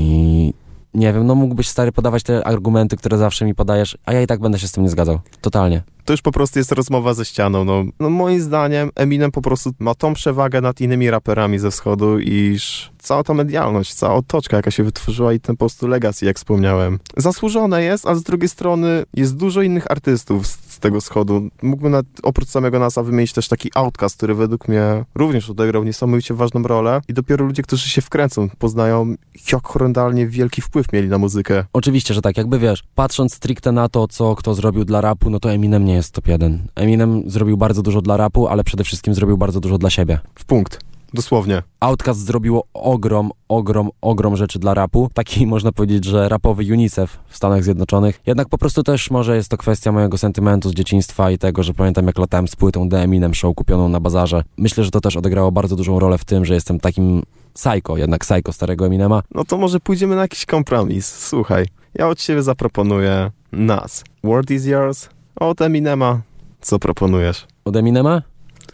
nie wiem, no mógłbyś stary podawać te argumenty, które zawsze mi podajesz, a ja i tak będę się z tym nie zgadzał. Totalnie to już po prostu jest rozmowa ze ścianą. No, no moim zdaniem Eminem po prostu ma tą przewagę nad innymi raperami ze wschodu, iż cała ta medialność, cała otoczka, jaka się wytworzyła i ten po prostu legacy, jak wspomniałem. Zasłużone jest, ale z drugiej strony jest dużo innych artystów z, z tego wschodu. Mógłbym nawet, oprócz samego NASA wymienić też taki Outcast, który według mnie również odegrał niesamowicie ważną rolę i dopiero ludzie, którzy się wkręcą, poznają, jak horrendalnie wielki wpływ mieli na muzykę. Oczywiście, że tak, jakby wiesz, patrząc stricte na to, co kto zrobił dla rapu, no to Eminem nie jest top 1. Eminem zrobił bardzo dużo dla rapu, ale przede wszystkim zrobił bardzo dużo dla siebie. W punkt. Dosłownie. Outcast zrobiło ogrom, ogrom, ogrom rzeczy dla rapu. Taki można powiedzieć, że rapowy UNICEF w Stanach Zjednoczonych. Jednak po prostu też może jest to kwestia mojego sentymentu z dzieciństwa i tego, że pamiętam jak latałem z płytą The Eminem Show kupioną na bazarze. Myślę, że to też odegrało bardzo dużą rolę w tym, że jestem takim psycho, jednak psycho starego Eminema. No to może pójdziemy na jakiś kompromis. Słuchaj, ja od siebie zaproponuję nas. World is yours, od Eminema, co proponujesz? Od Eminema?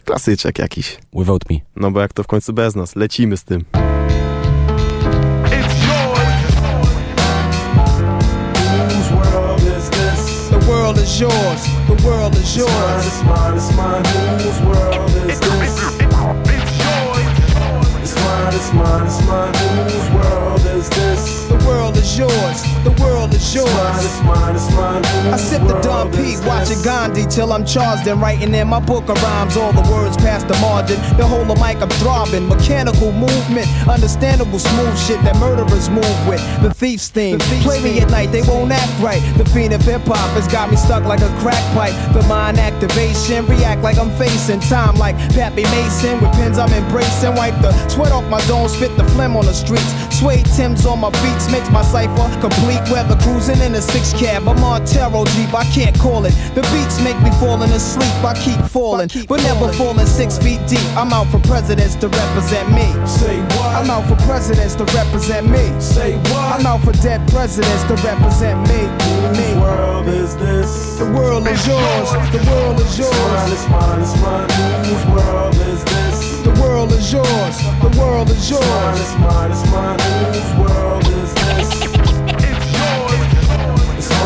Klasyczek jakiś. Without me. No bo jak to w końcu bez nas, lecimy z tym. The world is yours. The world is yours. It's mine, it's mine, it's mine. Whose world is this? It's yours. It's mine, it's mine, it's mine. Whose world is this? The world is yours. The yours. It's mine, it's mine, it's mine. I sip the Don P, watching Gandhi till I'm charged and writing in my book of rhymes. All the words past the margin. The whole of mic I'm throbbing. Mechanical movement, understandable smooth shit that murderers move with. The thief's theme. The thief's Play me at night, they won't act right. The fiend of hip hop has got me stuck like a crack pipe. The mind activation, react like I'm facing time like Pappy Mason. With pins I'm embracing. Wipe the sweat off my dome, spit the phlegm on the streets. Suede Tim's on my beats, makes my cipher complete. Weather cruising in a six cab, I'm on Taro Jeep, I can't call it. The beats make me falling asleep, I keep falling, but never falling six feet deep. I'm out for presidents to represent me. Say what? I'm out for presidents to represent me. Say what? I'm out for dead presidents to represent me. Me. world is this? The world is yours. The world is yours. It's mine, it's mine, it's mine. Whose world is this? The world is yours. The world is yours. It's mine, it's mine, it's mine. Whose world is this?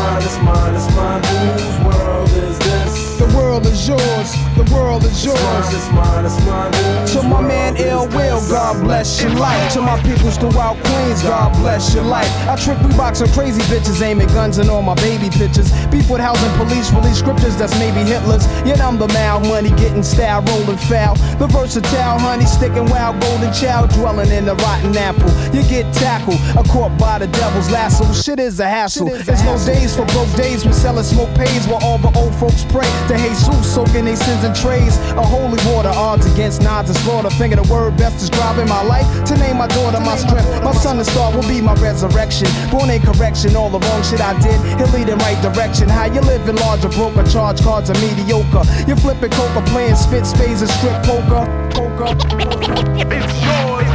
Mine, it's mine, it's mine. Whose world is this? The world is yours. The world is yours. It's mine, it's mine, it's mine. To my man Ill Will, God bless your life. To my peoples throughout Queens, God bless your life. I trick we boxing crazy bitches, aiming guns and all my baby pictures. Beef with housing police, release scriptures that's maybe Hitler's. Yet I'm the mal, money getting style, rolling foul. The versatile honey, sticking wild, golden child, dwelling in the rotten apple. You get tackled, a caught by the devil's lasso. Shit is a hassle. There's no days for broke days. We sellin' smoke pays while all the old folks pray to Jesus, soaking their sins in trays. A holy water, odds against nods and slaughter. Finger the word best describing my life. To name my daughter my strength. My son, the star, will be my resurrection. Born in correction, all the wrong shit I did. He'll lead in right direction. How you living large or broke, or charge cards are mediocre. You flipping coca, playing spit spades and strip poker. Poker. It's yours.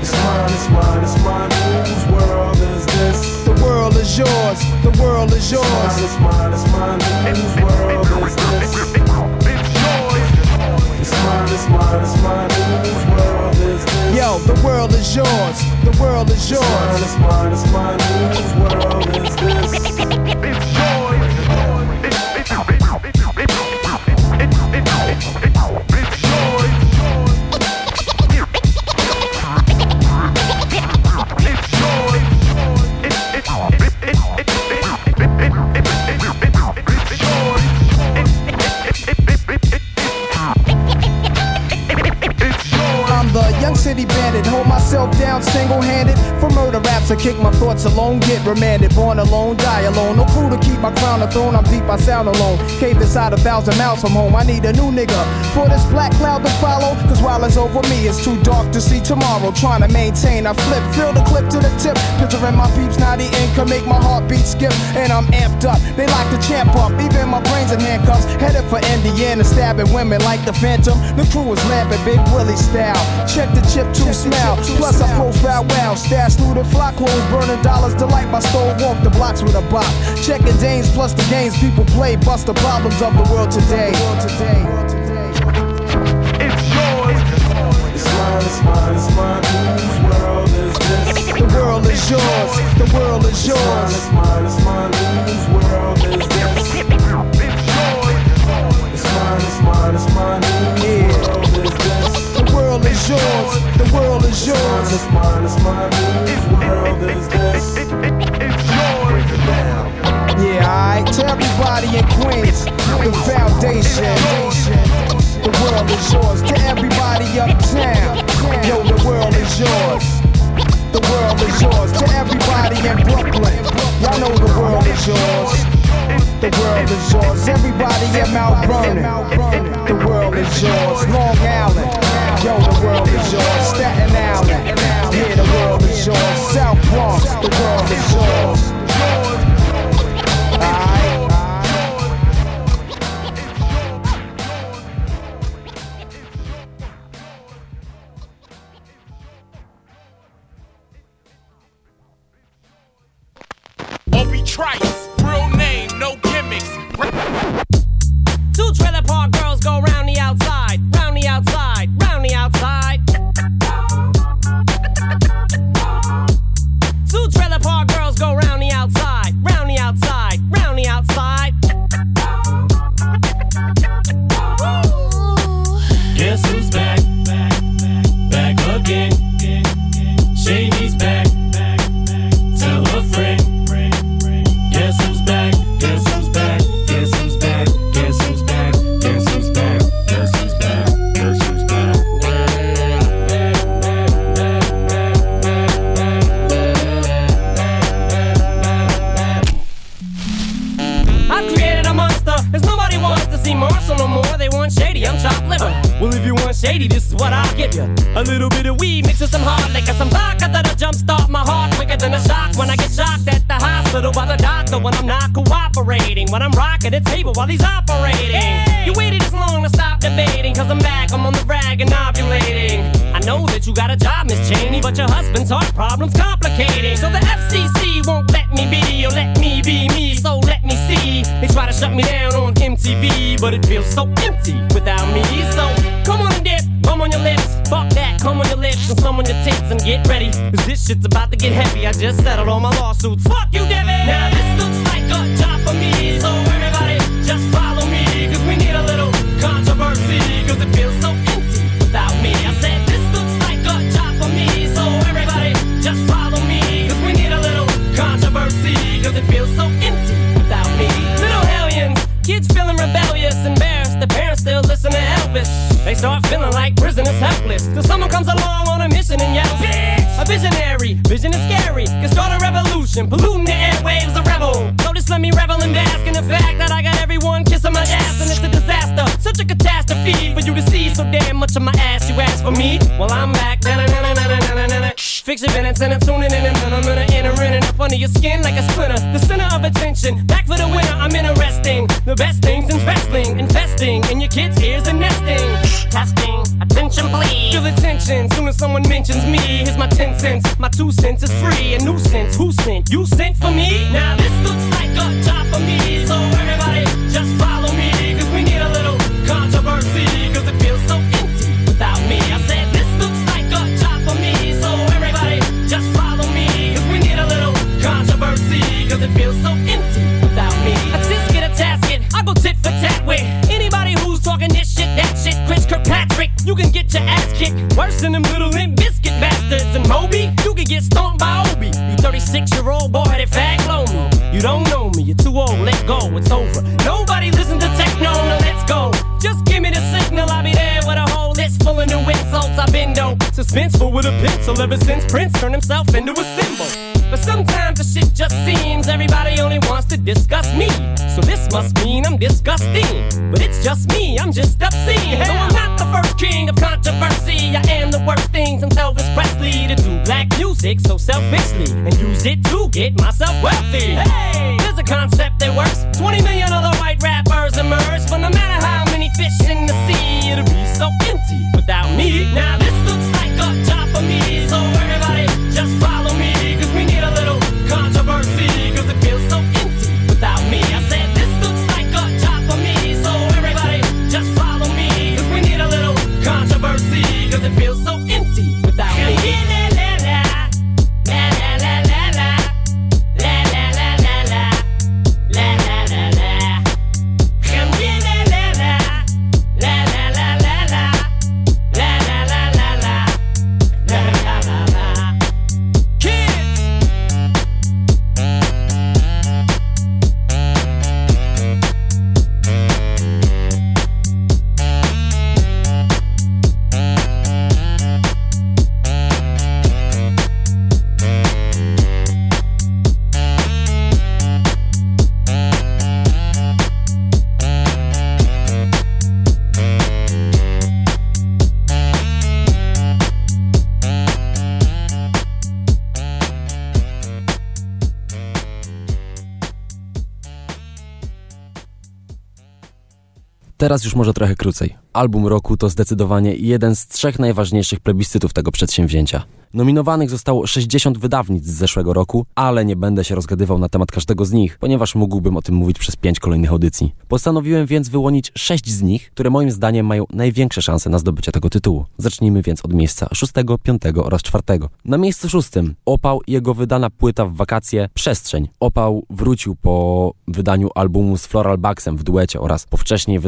It's mine, it's mine, it's mine. Whose world is this? The world is yours. The world is yours. It's mine, it's mine, it's mine. Whose world is this? Mine, it's mine. Whose world is this? Yo, the world is yours. The world is yours. It's mine, it's mine, it's mine. Whose world is this? It's yours. For murder raps, I kick my thoughts alone, get remanded. Born alone, die alone. No crew to keep my crown a throne, I'm deep, I sound alone. Caved inside a thousand miles from home, I need a new nigga. For this black cloud to follow, cause while it's over me, it's too dark to see tomorrow. Trying to maintain, I flip, fill the clip to the tip. Picturing my peeps, now the income make my heartbeat skip. And I'm amped up, they like to champ up. Even my brains in handcuffs, headed for Indiana, stabbing women like the Phantom. The crew is lamping, Big Willie style. Check the chip to smell. Plus, I profile well. Stash through the flock clothes, burning dollars. Delight my store, walk the blocks with a bop. Checking Danes plus the games people play. Bust the problems of the world today. It's yours. It's mine, it's mine, it's mine. Whose world is this? The world is yours. The world is yours. It's mine, it's mine, it's mine. Whose world is this? It's yours. It's mine, it's mine, it's mine. Whose world is this? The world is yours. The world is yours. It's mine, it's mine. Whose world The world is yours. To everybody uptown, yo, the world is yours. The world is yours. To everybody in Brooklyn, y'all know the world is yours. The world is yours. Everybody in Mount Vernon, the world is yours. Long Island, yo, the world is yours. Staten Island, yeah, the world is yours. South Bronx, the world is yours. Cause I'm back, I'm on the rag and ovulating. I know that you got a job, Miss Cheney, but your husband's heart problem's complicating. So the FCC won't let me be or let me be me, so let me see. They try to shut me down on MTV, but it feels so empty without me. So come on and dip, come on your lips, fuck that, come on your lips and some on your tits and get ready. Cause this shit's about to get heavy. I just settled all my lawsuits. Fuck you, Debbie! Now this looks like a job for me, so everybody just follow me. Cause cause it feels so empty without me. I said this looks like a job for me, so everybody just follow me. Cause we need a little controversy, cause it feels so empty without me. Little hellions, kids feeling rebellious, embarrassed. The parents still listen to Elvis. They start feeling like prisoners someone comes along on a mission and yells, Bitch! A visionary, vision is scary. Can start a revolution, polluting the airwaves, a rebel. Just let me revel in the fact that I got everyone kissing my ass, and it's a disaster. Such a catastrophe for you to see so damn much of my ass. You ask for me? Well, I'm back. Na-na-na-na-na-na-na-na. Fix your minutes and I'm tuning in and then I'm gonna enter in and up under your skin like a splinter. The center of attention, back for the winner. I'm interesting. The best things in wrestling, investing in your kids' ears and nesting. Testing, attention please. Feel attention soon as someone mentions me. Here's my 10 cents. My two cents is free. A nuisance. Who sent? You sent for me? Now this looks like a job for me. So everybody just follow me. You can get your ass kicked. Worse than them little bastards. And Moby, you can get stomped by Obi. You 36 year old boy that fag me. You don't know me, you're too old, let go, it's over. Nobody listen to techno, now let's go. Just give me the signal, I'll be there with a whole list full of new insults. I've been dope, suspenseful with a pencil ever since Prince turned himself into a symbol. But sometimes the shit just seems everybody only wants to discuss me. So this must mean I'm disgusting. But it's just me, I'm just obscene. Though I'm not the first king of controversy, I am the worst thing since Elvis Presley to do black music so selfishly and use it to get myself wealthy. Hey, there's a concept that works. 20 million other white rappers emerge, but no matter how many fish in the sea, it'll be so empty without me. Now this looks like a job for me, so everybody just follow Teraz już może trochę krócej. Album roku to zdecydowanie jeden z trzech najważniejszych plebiscytów tego przedsięwzięcia. Nominowanych zostało 60 wydawnictw z zeszłego roku, ale nie będę się rozgadywał na temat każdego z nich, ponieważ mógłbym o tym mówić przez pięć kolejnych audycji. Postanowiłem więc wyłonić sześć z nich, które moim zdaniem mają największe szanse na zdobycie tego tytułu. Zacznijmy więc od miejsca szóstego, piątego oraz czwartego. Na miejscu szóstym Opał i jego wydana płyta w wakacje Przestrzeń. Opał wrócił po wydaniu albumu z Floral Baxem w duecie oraz po wcześniej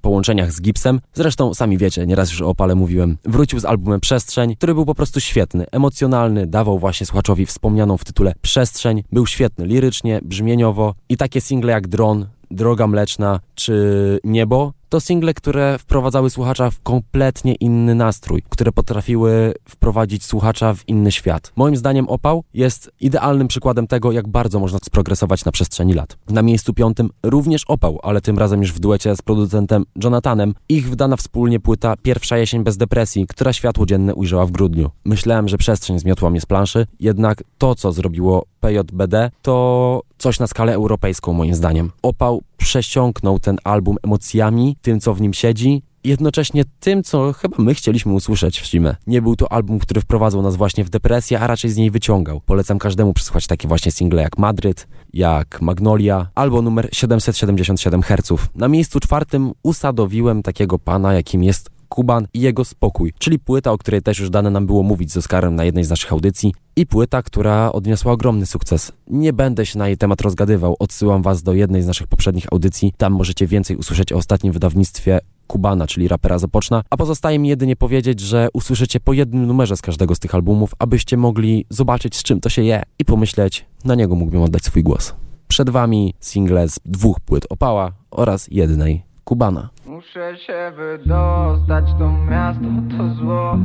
połączeniach z Gipsem. Zresztą sami wiecie, nieraz już o Opale mówiłem. Wrócił z albumem Przestrzeń, który był po prostu świetny emocjonalny, dawał właśnie słuchaczowi wspomnianą w tytule przestrzeń, był świetny lirycznie, brzmieniowo i takie single jak Dron, Droga Mleczna czy Niebo to single, które wprowadzały słuchacza w kompletnie inny nastrój, które potrafiły wprowadzić słuchacza w inny świat. Moim zdaniem Opał jest idealnym przykładem tego, jak bardzo można sprogresować na przestrzeni lat. Na miejscu piątym również Opał, ale tym razem już w duecie z producentem Jonathanem. Ich wydana wspólnie płyta Pierwsza jesień bez depresji, która światło dzienne ujrzała w grudniu. Myślałem, że przestrzeń zmiotła mnie z planszy, jednak to, co zrobiło PJBD, to coś na skalę europejską moim zdaniem. Opał przesiąknął ten album emocjami, tym co w nim siedzi, jednocześnie tym, co chyba my chcieliśmy usłyszeć w zimę. Nie był to album, który wprowadzał nas właśnie w depresję, a raczej z niej wyciągał. Polecam każdemu przesłuchać takie właśnie single jak Madryt, jak Magnolia, albo numer 777 Hz. Na miejscu czwartym usadowiłem takiego pana, jakim jest Kuban i jego spokój, czyli płyta, o której też już dane nam było mówić z Oskarem na jednej z naszych audycji i płyta, która odniosła ogromny sukces. Nie będę się na jej temat rozgadywał, odsyłam was do jednej z naszych poprzednich audycji, tam możecie więcej usłyszeć o ostatnim wydawnictwie Kubana, czyli rapera Zapoczna, a pozostaje mi jedynie powiedzieć, że usłyszycie po jednym numerze z każdego z tych albumów, abyście mogli zobaczyć z czym to się je i pomyśleć, na niego mógłbym oddać swój głos. Przed wami single z dwóch płyt Opała oraz jednej Kubana. Muszę się wydostać, to miasto to zło.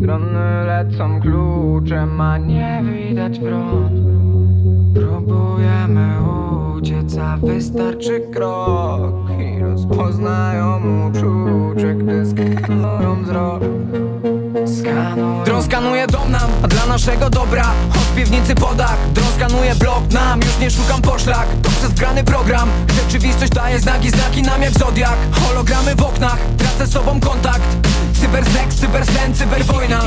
Drony lecą kluczem, a nie widać wron Próbujemy uciec, a wystarczy krok I rozpoznają uczucie, gdy skanują wzrok. Skanują Dron skanuje dom nam, a dla naszego dobra Od piwnicy po dach, dron skanuje blok nam Już nie szukam poszlak, przez grany program. Rzeczywistość daje znaki, znaki nam jak zodiak. Hologramy w oknach, tracę sobą kontakt. Cyberseks, cybersen, cyberwojna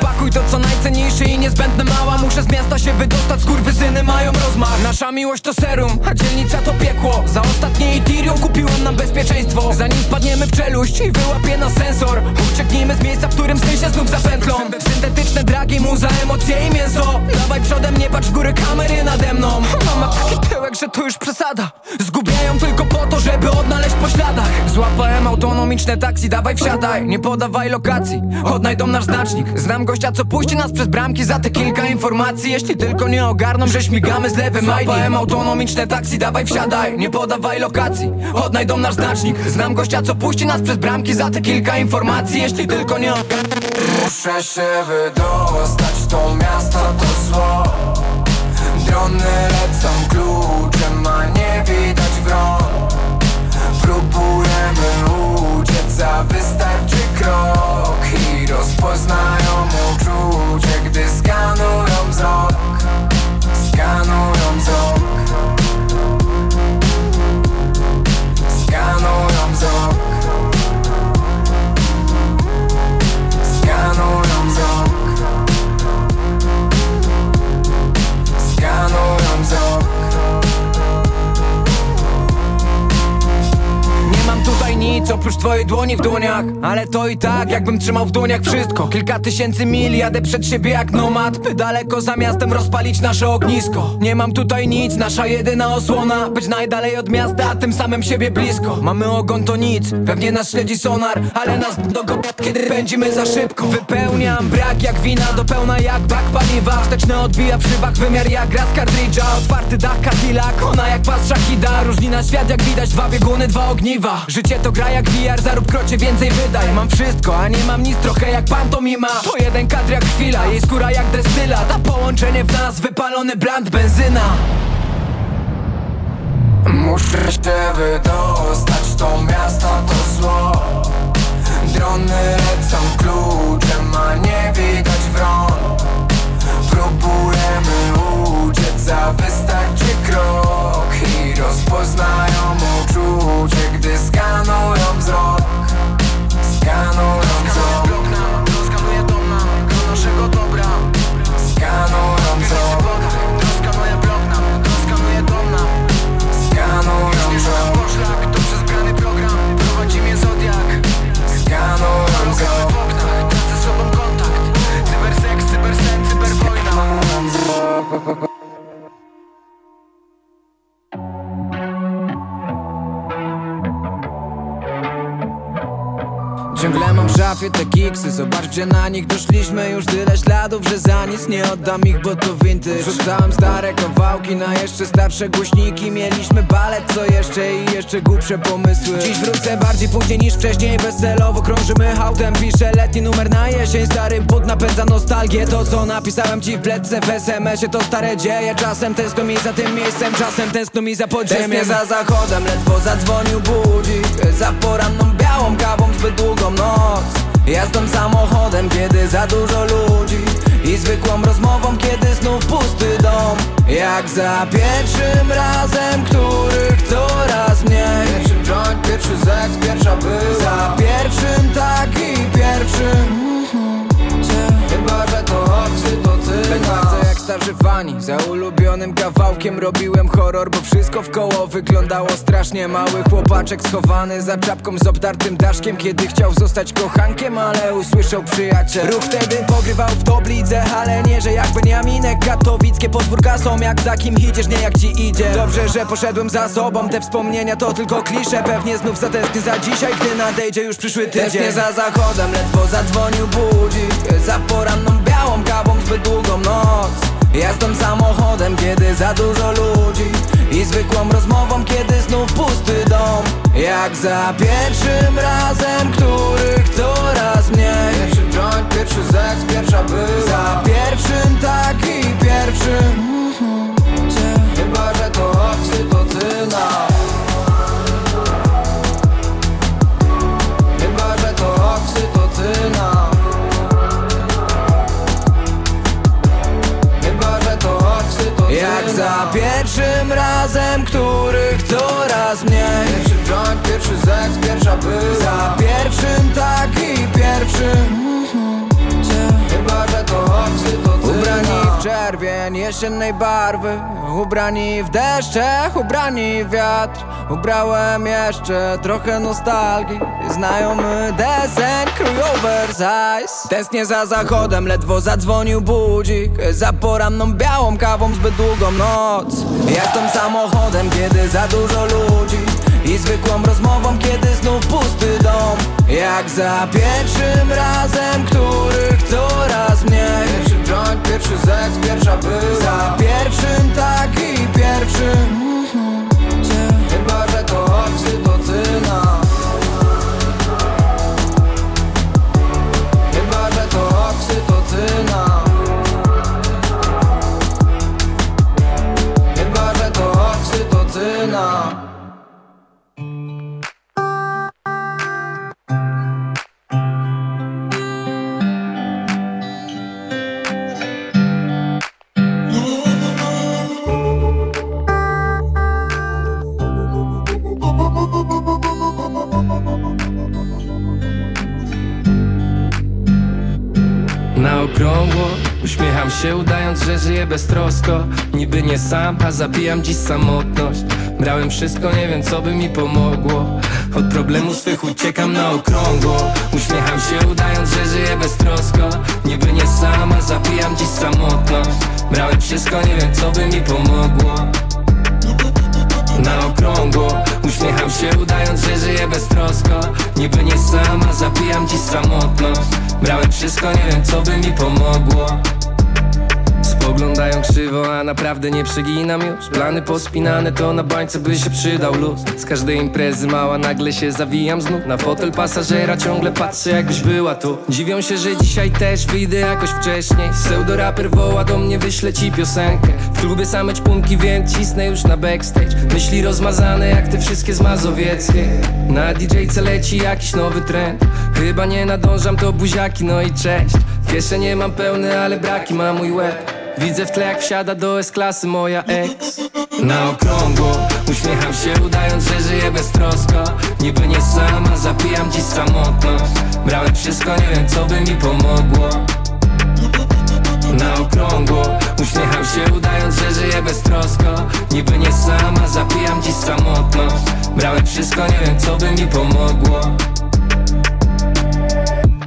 Pakuj to co najcenniejsze i niezbędne mała. Muszę z miasta się wydostać, skurwysyny mają rozmach. Nasza miłość to serum, a dzielnica to piekło. Za ostatnie Ethereum kupiłem nam bezpieczeństwo. Zanim spadniemy w czeluść i wyłapie nas sensor Ucieknijmy z miejsca, w którym sny się znów zapętlą Syntetyczne dragi, muza, emocje i mięso. Dawaj przodem, nie patrz w góry kamery nade mną. Mam taki tyłek, że to już przesada. Zgubiają tylko po to, żeby odnaleźć po śladach. Złapałem autonomiczne taksi, dawaj wsiadaj. Nie podawaj lokacji, odnajdą nasz znacznik. Znam gościa, co puści nas przez bramki za te kilka informacji. Jeśli tylko nie ogarną, że śmigamy z lewym Złapałem autonomiczne taksi, dawaj wsiadaj. Nie podawaj lokacji, odnajdą nasz znacznik. Znam gościa, co puści nas przez bramki za te kilka informacji. Jeśli tylko nie ogarną Muszę się wydostać, to miasto to zło Drony lecą kluczem, a nie widać wron. Próbujemy uciec, a wystarczy krok I rozpoznają uczucie, gdy skanują wzrok. Skanują wzrok. Skanują wzrok nic oprócz twojej dłoni w dłoniach? Ale to i tak jakbym trzymał w dłoniach wszystko. Kilka tysięcy mil jadę przed siebie jak nomad By daleko za miastem rozpalić nasze ognisko. Nie mam tutaj nic, nasza jedyna osłona Być najdalej od miasta, a tym samym siebie blisko. Mamy ogon to nic, pewnie nas śledzi sonar Ale nas dogo kiedy pędzimy za szybko. Wypełniam brak jak wina, do pełna jak bak paliwa. Wsteczny odbija w szybach wymiar jak gra z kartridża. Otwarty dach Cadillac, ona jak pas Shahida Różni na świat jak widać, dwa bieguny, dwa ogniwa. Życie to gra jak VR, zarób krocie więcej wydaj. Mam wszystko, a nie mam nic, trochę jak pantomima To jeden kadr jak chwila, jej skóra jak destylat A połączenie w nas, wypalony bland benzyna. Muszę się wydostać, to miasto to zło. Drony lecą kluczem, a nie widać wron. Próbujemy uciec, a wystarczy krok rozpoznają uczucie, gdy skanują wzrok. Skanują wzrok. Skanuję dom nam, do naszego dobra. Skanują wzrok. Skanuję blok nam, skanuję dom nam Skanują wzrok. poszlak, to przez grany program. Prowadzi mnie Zodiak. Skanują wzrok. w oknach, tracę z sobą kontakt. Cyberseks, cybersen, cyberwojna Ciągle mam w szafie te kiksy. Zobacz gdzie na nich doszliśmy Już tyle śladów, że za nic nie oddam ich Bo to vintage. Rzucałem stare kawałki na jeszcze starsze głośniki. Mieliśmy balet, co jeszcze i jeszcze głupsze pomysły. Dziś wrócę bardziej później niż wcześniej. Bezcelowo krążymy autem Piszę letni numer na jesień. Stary but napędza nostalgię. To co napisałem ci w pletce w SMS-ie To stare dzieje. Czasem tęskno mi za tym miejscem Czasem tęskno mi za podziemiem. Tęsknię za zachodem Ledwo zadzwonił budzik. Za poranną białą kawą zbyt długą noc. Jazdą samochodem, kiedy za dużo ludzi I zwykłą rozmową, kiedy znów pusty dom. Jak za pierwszym razem, których coraz mniej. Pierwszy joint, pierwszy seks, pierwsza była. Za pierwszym taki pierwszym. Chyba, że to oksytocyna jak starzy Za ulubionym kawałkiem robiłem horror Bo wszystko w koło wyglądało strasznie. Mały chłopaczek schowany za czapką z obdartym daszkiem. Kiedy chciał zostać kochankiem, ale usłyszał przyjaciel. Ruch wtedy pogrywał w toplidze Ale nie, że jak Beniaminek Katowickie podwórka są jak za kim idziesz, nie jak ci idzie. Dobrze, że poszedłem za sobą. Te wspomnienia to tylko klisze. Pewnie znów zatęsknię za dzisiaj Gdy nadejdzie już przyszły tydzień. Tęsknię za zachodem, ledwo zadzwonił budzik. Za poranną białą kawą zbyt długą noc Jazdą samochodem, kiedy za dużo ludzi I zwykłą rozmową, kiedy znów pusty dom. Jak za pierwszym razem, których coraz mniej. Pierwszy joint, pierwszy seks, pierwsza była. Za pierwszym taki pierwszy Chyba, że to oksytocyna Chyba, za pierwszym razem, których coraz mniej. Pierwszy joint, pierwszy seks, pierwsza była. Za pierwszym taki pierwszy Chyba, że to oksytocyna Ubrani w czerwień jesiennej barwy Ubrani w deszcze, ubrani w wiatr. Ubrałem jeszcze trochę nostalgii Znajomy deseń, krój oversize Tęsknię za zachodem, ledwo zadzwonił budzik. Za poranną białą kawą zbyt długą noc. Jazdą samochodem, kiedy za dużo ludzi I zwykłą rozmową, kiedy znów pusty dom. Jak za pierwszym razem, których coraz mniej Pierwszy joint, pierwszy seks, pierwsza była. Za pierwszym taki pierwszy Chyba, że to oksytocyna beztrosko Niby nie sam, a zabijam dziś samotność. Brałem wszystko, nie wiem co by mi pomogło. Od problemów swych uciekam na okrągło. Uśmiecham się udając, że żyję beztrosko. Niby nie sam, a zabijam dziś samotność. Brałem wszystko, nie wiem co by mi pomogło. Na okrągło. Uśmiecham się udając, że żyję beztrosko. Niby nie sama, zabijam dziś samotność. Brałem wszystko, nie wiem co by mi pomogło Spoglądają krzywo, a naprawdę nie przeginam już. Plany pospinane to na bańce by się przydał luz. Z każdej imprezy mała nagle się zawijam znów. Na fotel pasażera ciągle patrzę jakbyś była tu. Dziwią się, że dzisiaj też wyjdę jakoś wcześniej. Pseudoraper woła do mnie, wyślę ci piosenkę. W klubie same ćpunki, więc cisnę już na backstage. Myśli rozmazane jak te wszystkie z Mazowieckiej. Na DJ-ce leci jakiś nowy trend. Chyba nie nadążam, to buziaki, no i cześć. Kieszenie mam pełne, ale braki ma mój łeb Widzę w tle jak wsiada do S-klasy moja ex. Na okrągło uśmiecham się udając, że żyję beztrosko Niby nie sama, zapijam dziś samotność. Brałem wszystko, nie wiem co by mi pomogło. Na okrągło uśmiecham się udając, że żyję beztrosko Niby nie sama, zapijam dziś samotność. Brałem wszystko, nie wiem co by mi pomogło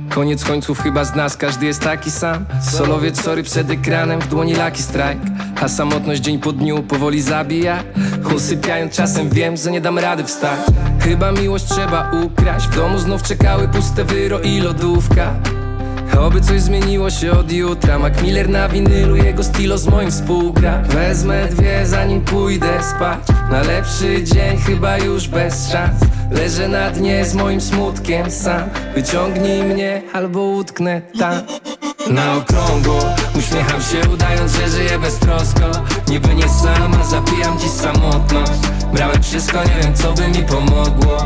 Koniec końców chyba z nas każdy jest taki sam. Solowiec, sorry przed ekranem, w dłoni Lucky Strike. A samotność dzień po dniu powoli zabija. Usypiając czasem wiem, że nie dam rady wstać. Chyba miłość trzeba ukraść. W domu znów czekały puste wyro i lodówka. Oby coś zmieniło się od jutra. Mac Miller na winylu, jego stilo z moim współgra. Wezmę dwie zanim pójdę spać. Na lepszy dzień chyba już bez szans Leżę na dnie z moim smutkiem sam. Wyciągnij mnie albo utknę tam. Na okrągło Uśmiecham się udając, że żyję beztrosko. Niby nie sama, zapijam dziś samotność. Brałem wszystko, nie wiem co by mi pomogło.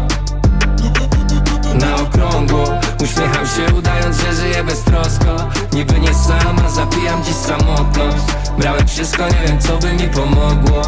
Na okrągło Uśmiecham się udając, że żyję beztrosko. Niby nie sama, zapijam dziś samotność. Brałem wszystko, nie wiem co by mi pomogło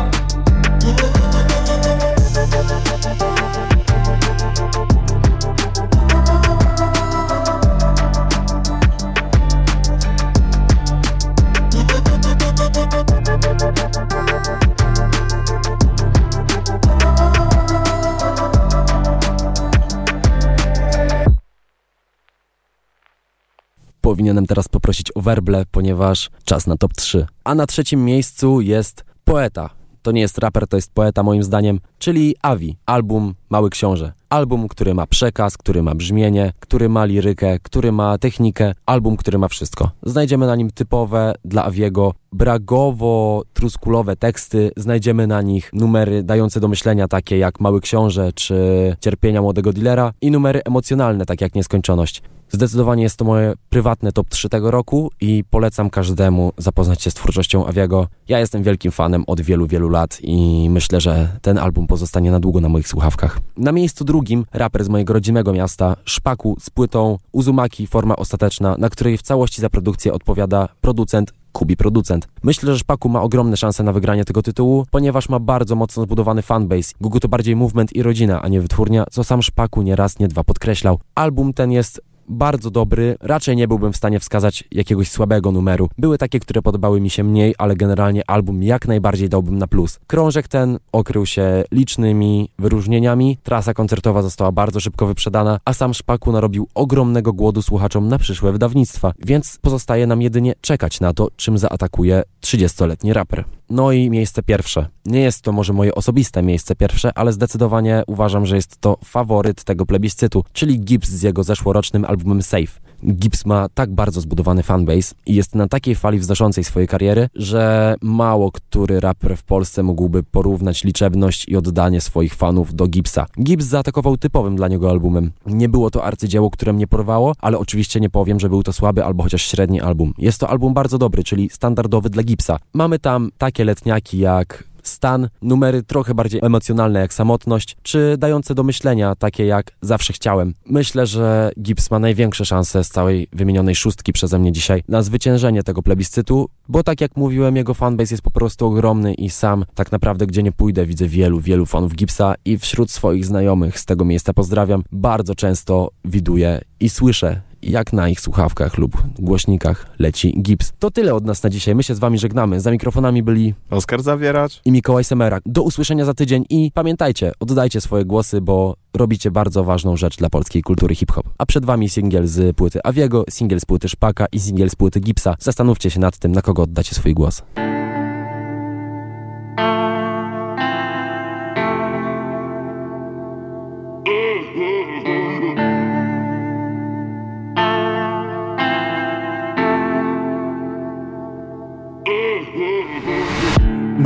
Powinienem teraz poprosić o werble, ponieważ czas na top 3. A na trzecim miejscu jest poeta. To nie jest raper, to jest poeta moim zdaniem, czyli Avi, album Mały Książę. Album, który ma przekaz, który ma brzmienie, który ma lirykę, który ma technikę, album, który ma wszystko. Znajdziemy na nim typowe dla Aviego bragowo-truskulowe teksty, znajdziemy na nich numery dające do myślenia takie jak Mały Książę czy Cierpienia Młodego Dealera i numery emocjonalne takie jak Nieskończoność. Zdecydowanie jest to moje prywatne top 3 tego roku i polecam każdemu zapoznać się z twórczością Aviego. Ja jestem wielkim fanem od wielu, wielu lat i myślę, że ten album pozostanie na długo na moich słuchawkach. Na miejscu drugim raper z mojego rodzimego miasta, Szpaku z płytą Uzumaki Forma Ostateczna, na której w całości za produkcję odpowiada producent Kubi Producent. Myślę, że Szpaku ma ogromne szanse na wygranie tego tytułu, ponieważ ma bardzo mocno zbudowany fanbase. Gugu to bardziej movement i rodzina, a nie wytwórnia, co sam Szpaku nie raz, nie dwa podkreślał. Album ten jest bardzo dobry. Raczej nie byłbym w stanie wskazać jakiegoś słabego numeru. Były takie, które podobały mi się mniej, ale generalnie album jak najbardziej dałbym na plus. Krążek ten okrył się licznymi wyróżnieniami, trasa koncertowa została bardzo szybko wyprzedana, a sam Szpaku narobił ogromnego głodu słuchaczom na przyszłe wydawnictwa, więc pozostaje nam jedynie czekać na to, czym zaatakuje 30-letni raper. No i miejsce pierwsze. Nie jest to może moje osobiste miejsce pierwsze, ale zdecydowanie uważam, że jest to faworyt tego plebiscytu, czyli Gibbs z jego zeszłorocznym albumem Safe. Gibbs ma tak bardzo zbudowany fanbase i jest na takiej fali wznoszącej swojej kariery, że mało który raper w Polsce mógłby porównać liczebność i oddanie swoich fanów do Gibbsa. Gibbs zaatakował typowym dla niego albumem. Nie było to arcydzieło, które mnie porwało, ale oczywiście nie powiem, że był to słaby albo chociaż średni album. Jest to album bardzo dobry, czyli standardowy dla Gibbsa. Mamy tam takie letniaki jak stan, numery trochę bardziej emocjonalne jak samotność, czy dające do myślenia takie jak zawsze chciałem. Myślę, że Gibbs ma największe szanse z całej wymienionej szóstki przeze mnie dzisiaj na zwyciężenie tego plebiscytu, bo tak jak mówiłem, jego fanbase jest po prostu ogromny i sam tak naprawdę gdzie nie pójdę widzę wielu, wielu fanów Gibbsa i wśród swoich znajomych z tego miejsca pozdrawiam, bardzo często widuję i słyszę jak na ich słuchawkach lub głośnikach leci gips. To tyle od nas na dzisiaj. My się z wami żegnamy. Za mikrofonami byli Oskar Zawieracz i Mikołaj Semerak. Do usłyszenia za tydzień i pamiętajcie, oddajcie swoje głosy, bo robicie bardzo ważną rzecz dla polskiej kultury hip-hop. A przed wami singiel z płyty Aviego, singiel z płyty Szpaka i singiel z płyty Gipsa. Zastanówcie się nad tym, na kogo oddacie swój głos.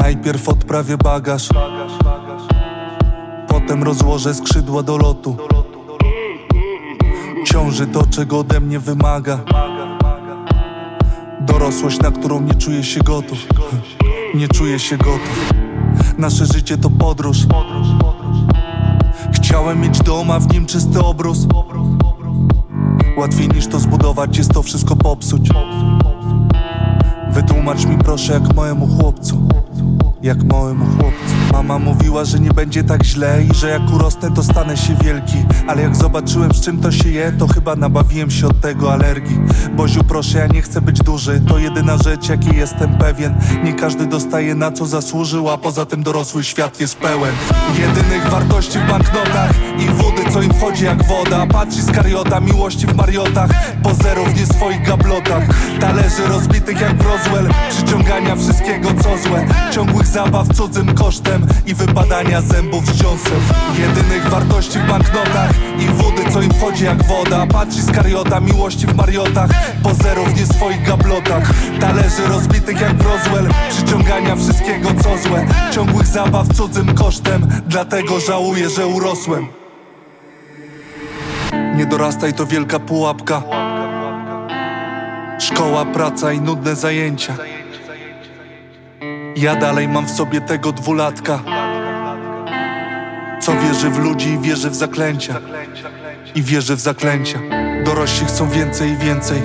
Najpierw odprawię bagaż. Potem rozłożę skrzydła do lotu. Ciąży to, czego ode mnie wymaga. Dorosłość, na którą nie czuję się gotów. Nie czuję się gotów. Nasze życie to podróż. Chciałem mieć dom, a w nim czysty obrus. Łatwiej niż to zbudować, jest to wszystko popsuć Wytłumacz mi proszę jak mojemu chłopcu. Jak małemu chłopcu. Mama mówiła, że nie będzie tak źle I że jak urosnę to stanę się wielki. Ale jak zobaczyłem z czym to się je To chyba nabawiłem się od tego alergii. Boziu proszę ja nie chcę być duży. To jedyna rzecz jakiej jestem pewien. Nie każdy dostaje na co zasłużył A poza tym dorosły świat jest pełen. Jedynych wartości w banknotach I wody co im wchodzi jak woda. Patrzy z kariota, miłości w mariotach. Pozerów nie swoich gablotach. Talerzy rozbitych jak w Roswell Przyciągania wszystkiego co złe. Ciągłych zabaw cudzym kosztem I wypadania zębów z dziąsem Jedynych wartości w banknotach I wody co im wchodzi jak woda. Patrzy z kariota, miłości w mariotach Pozerów nie swoich gablotach. Talerzy rozbitych jak w Roswell Przyciągania wszystkiego co złe. Ciągłych zabaw cudzym kosztem Dlatego żałuję, że urosłem. Nie dorastaj to wielka pułapka Szkoła, praca i nudne zajęcia. Ja dalej mam w sobie tego dwulatka. Co wierzy w ludzi i wierzy w zaklęcia. I wierzy w zaklęcia. Dorośli chcą więcej i więcej.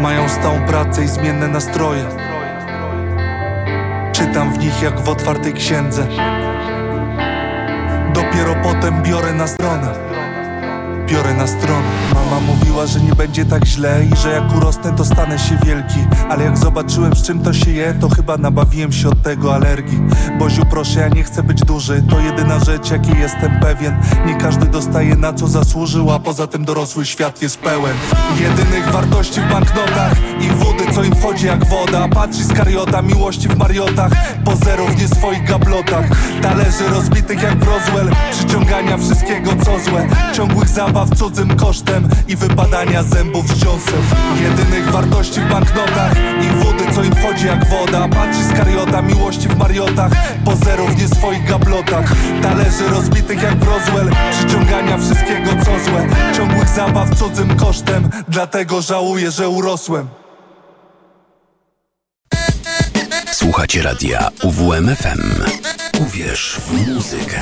Mają stałą pracę i zmienne nastroje. Czytam w nich jak w otwartej księdze. Dopiero potem biorę na stronę Biorę na stronę. Mama mówiła, że nie będzie tak źle I że jak urosnę to stanę się wielki. Ale jak zobaczyłem z czym to się je To chyba nabawiłem się od tego alergii. Boziu proszę ja nie chcę być duży. To jedyna rzecz jakiej jestem pewien. Nie każdy dostaje na co zasłużył A poza tym dorosły świat jest pełen. Jedynych wartości w banknotach. I wody co im wchodzi jak woda. Patrzy z kariota, miłości w mariotach. Pozerów nie swoich gablotach. Talerzy rozbitych jak w Roswell. Przyciągania wszystkiego co złe. Ciągłych zabaw cudzym kosztem I wypadania zębów z dziąsem Jedynych wartości w banknotach I wody co im wchodzi jak woda. Patrzy z kariota, miłości w mariotach Pozerów nie swoich gablotach. Talerzy rozbitych jak Roswell Przyciągania wszystkiego co złe. Ciągłych zabaw cudzym kosztem Dlatego żałuję, że urosłem. Słuchacie radia UWMFM. Uwierz w muzykę.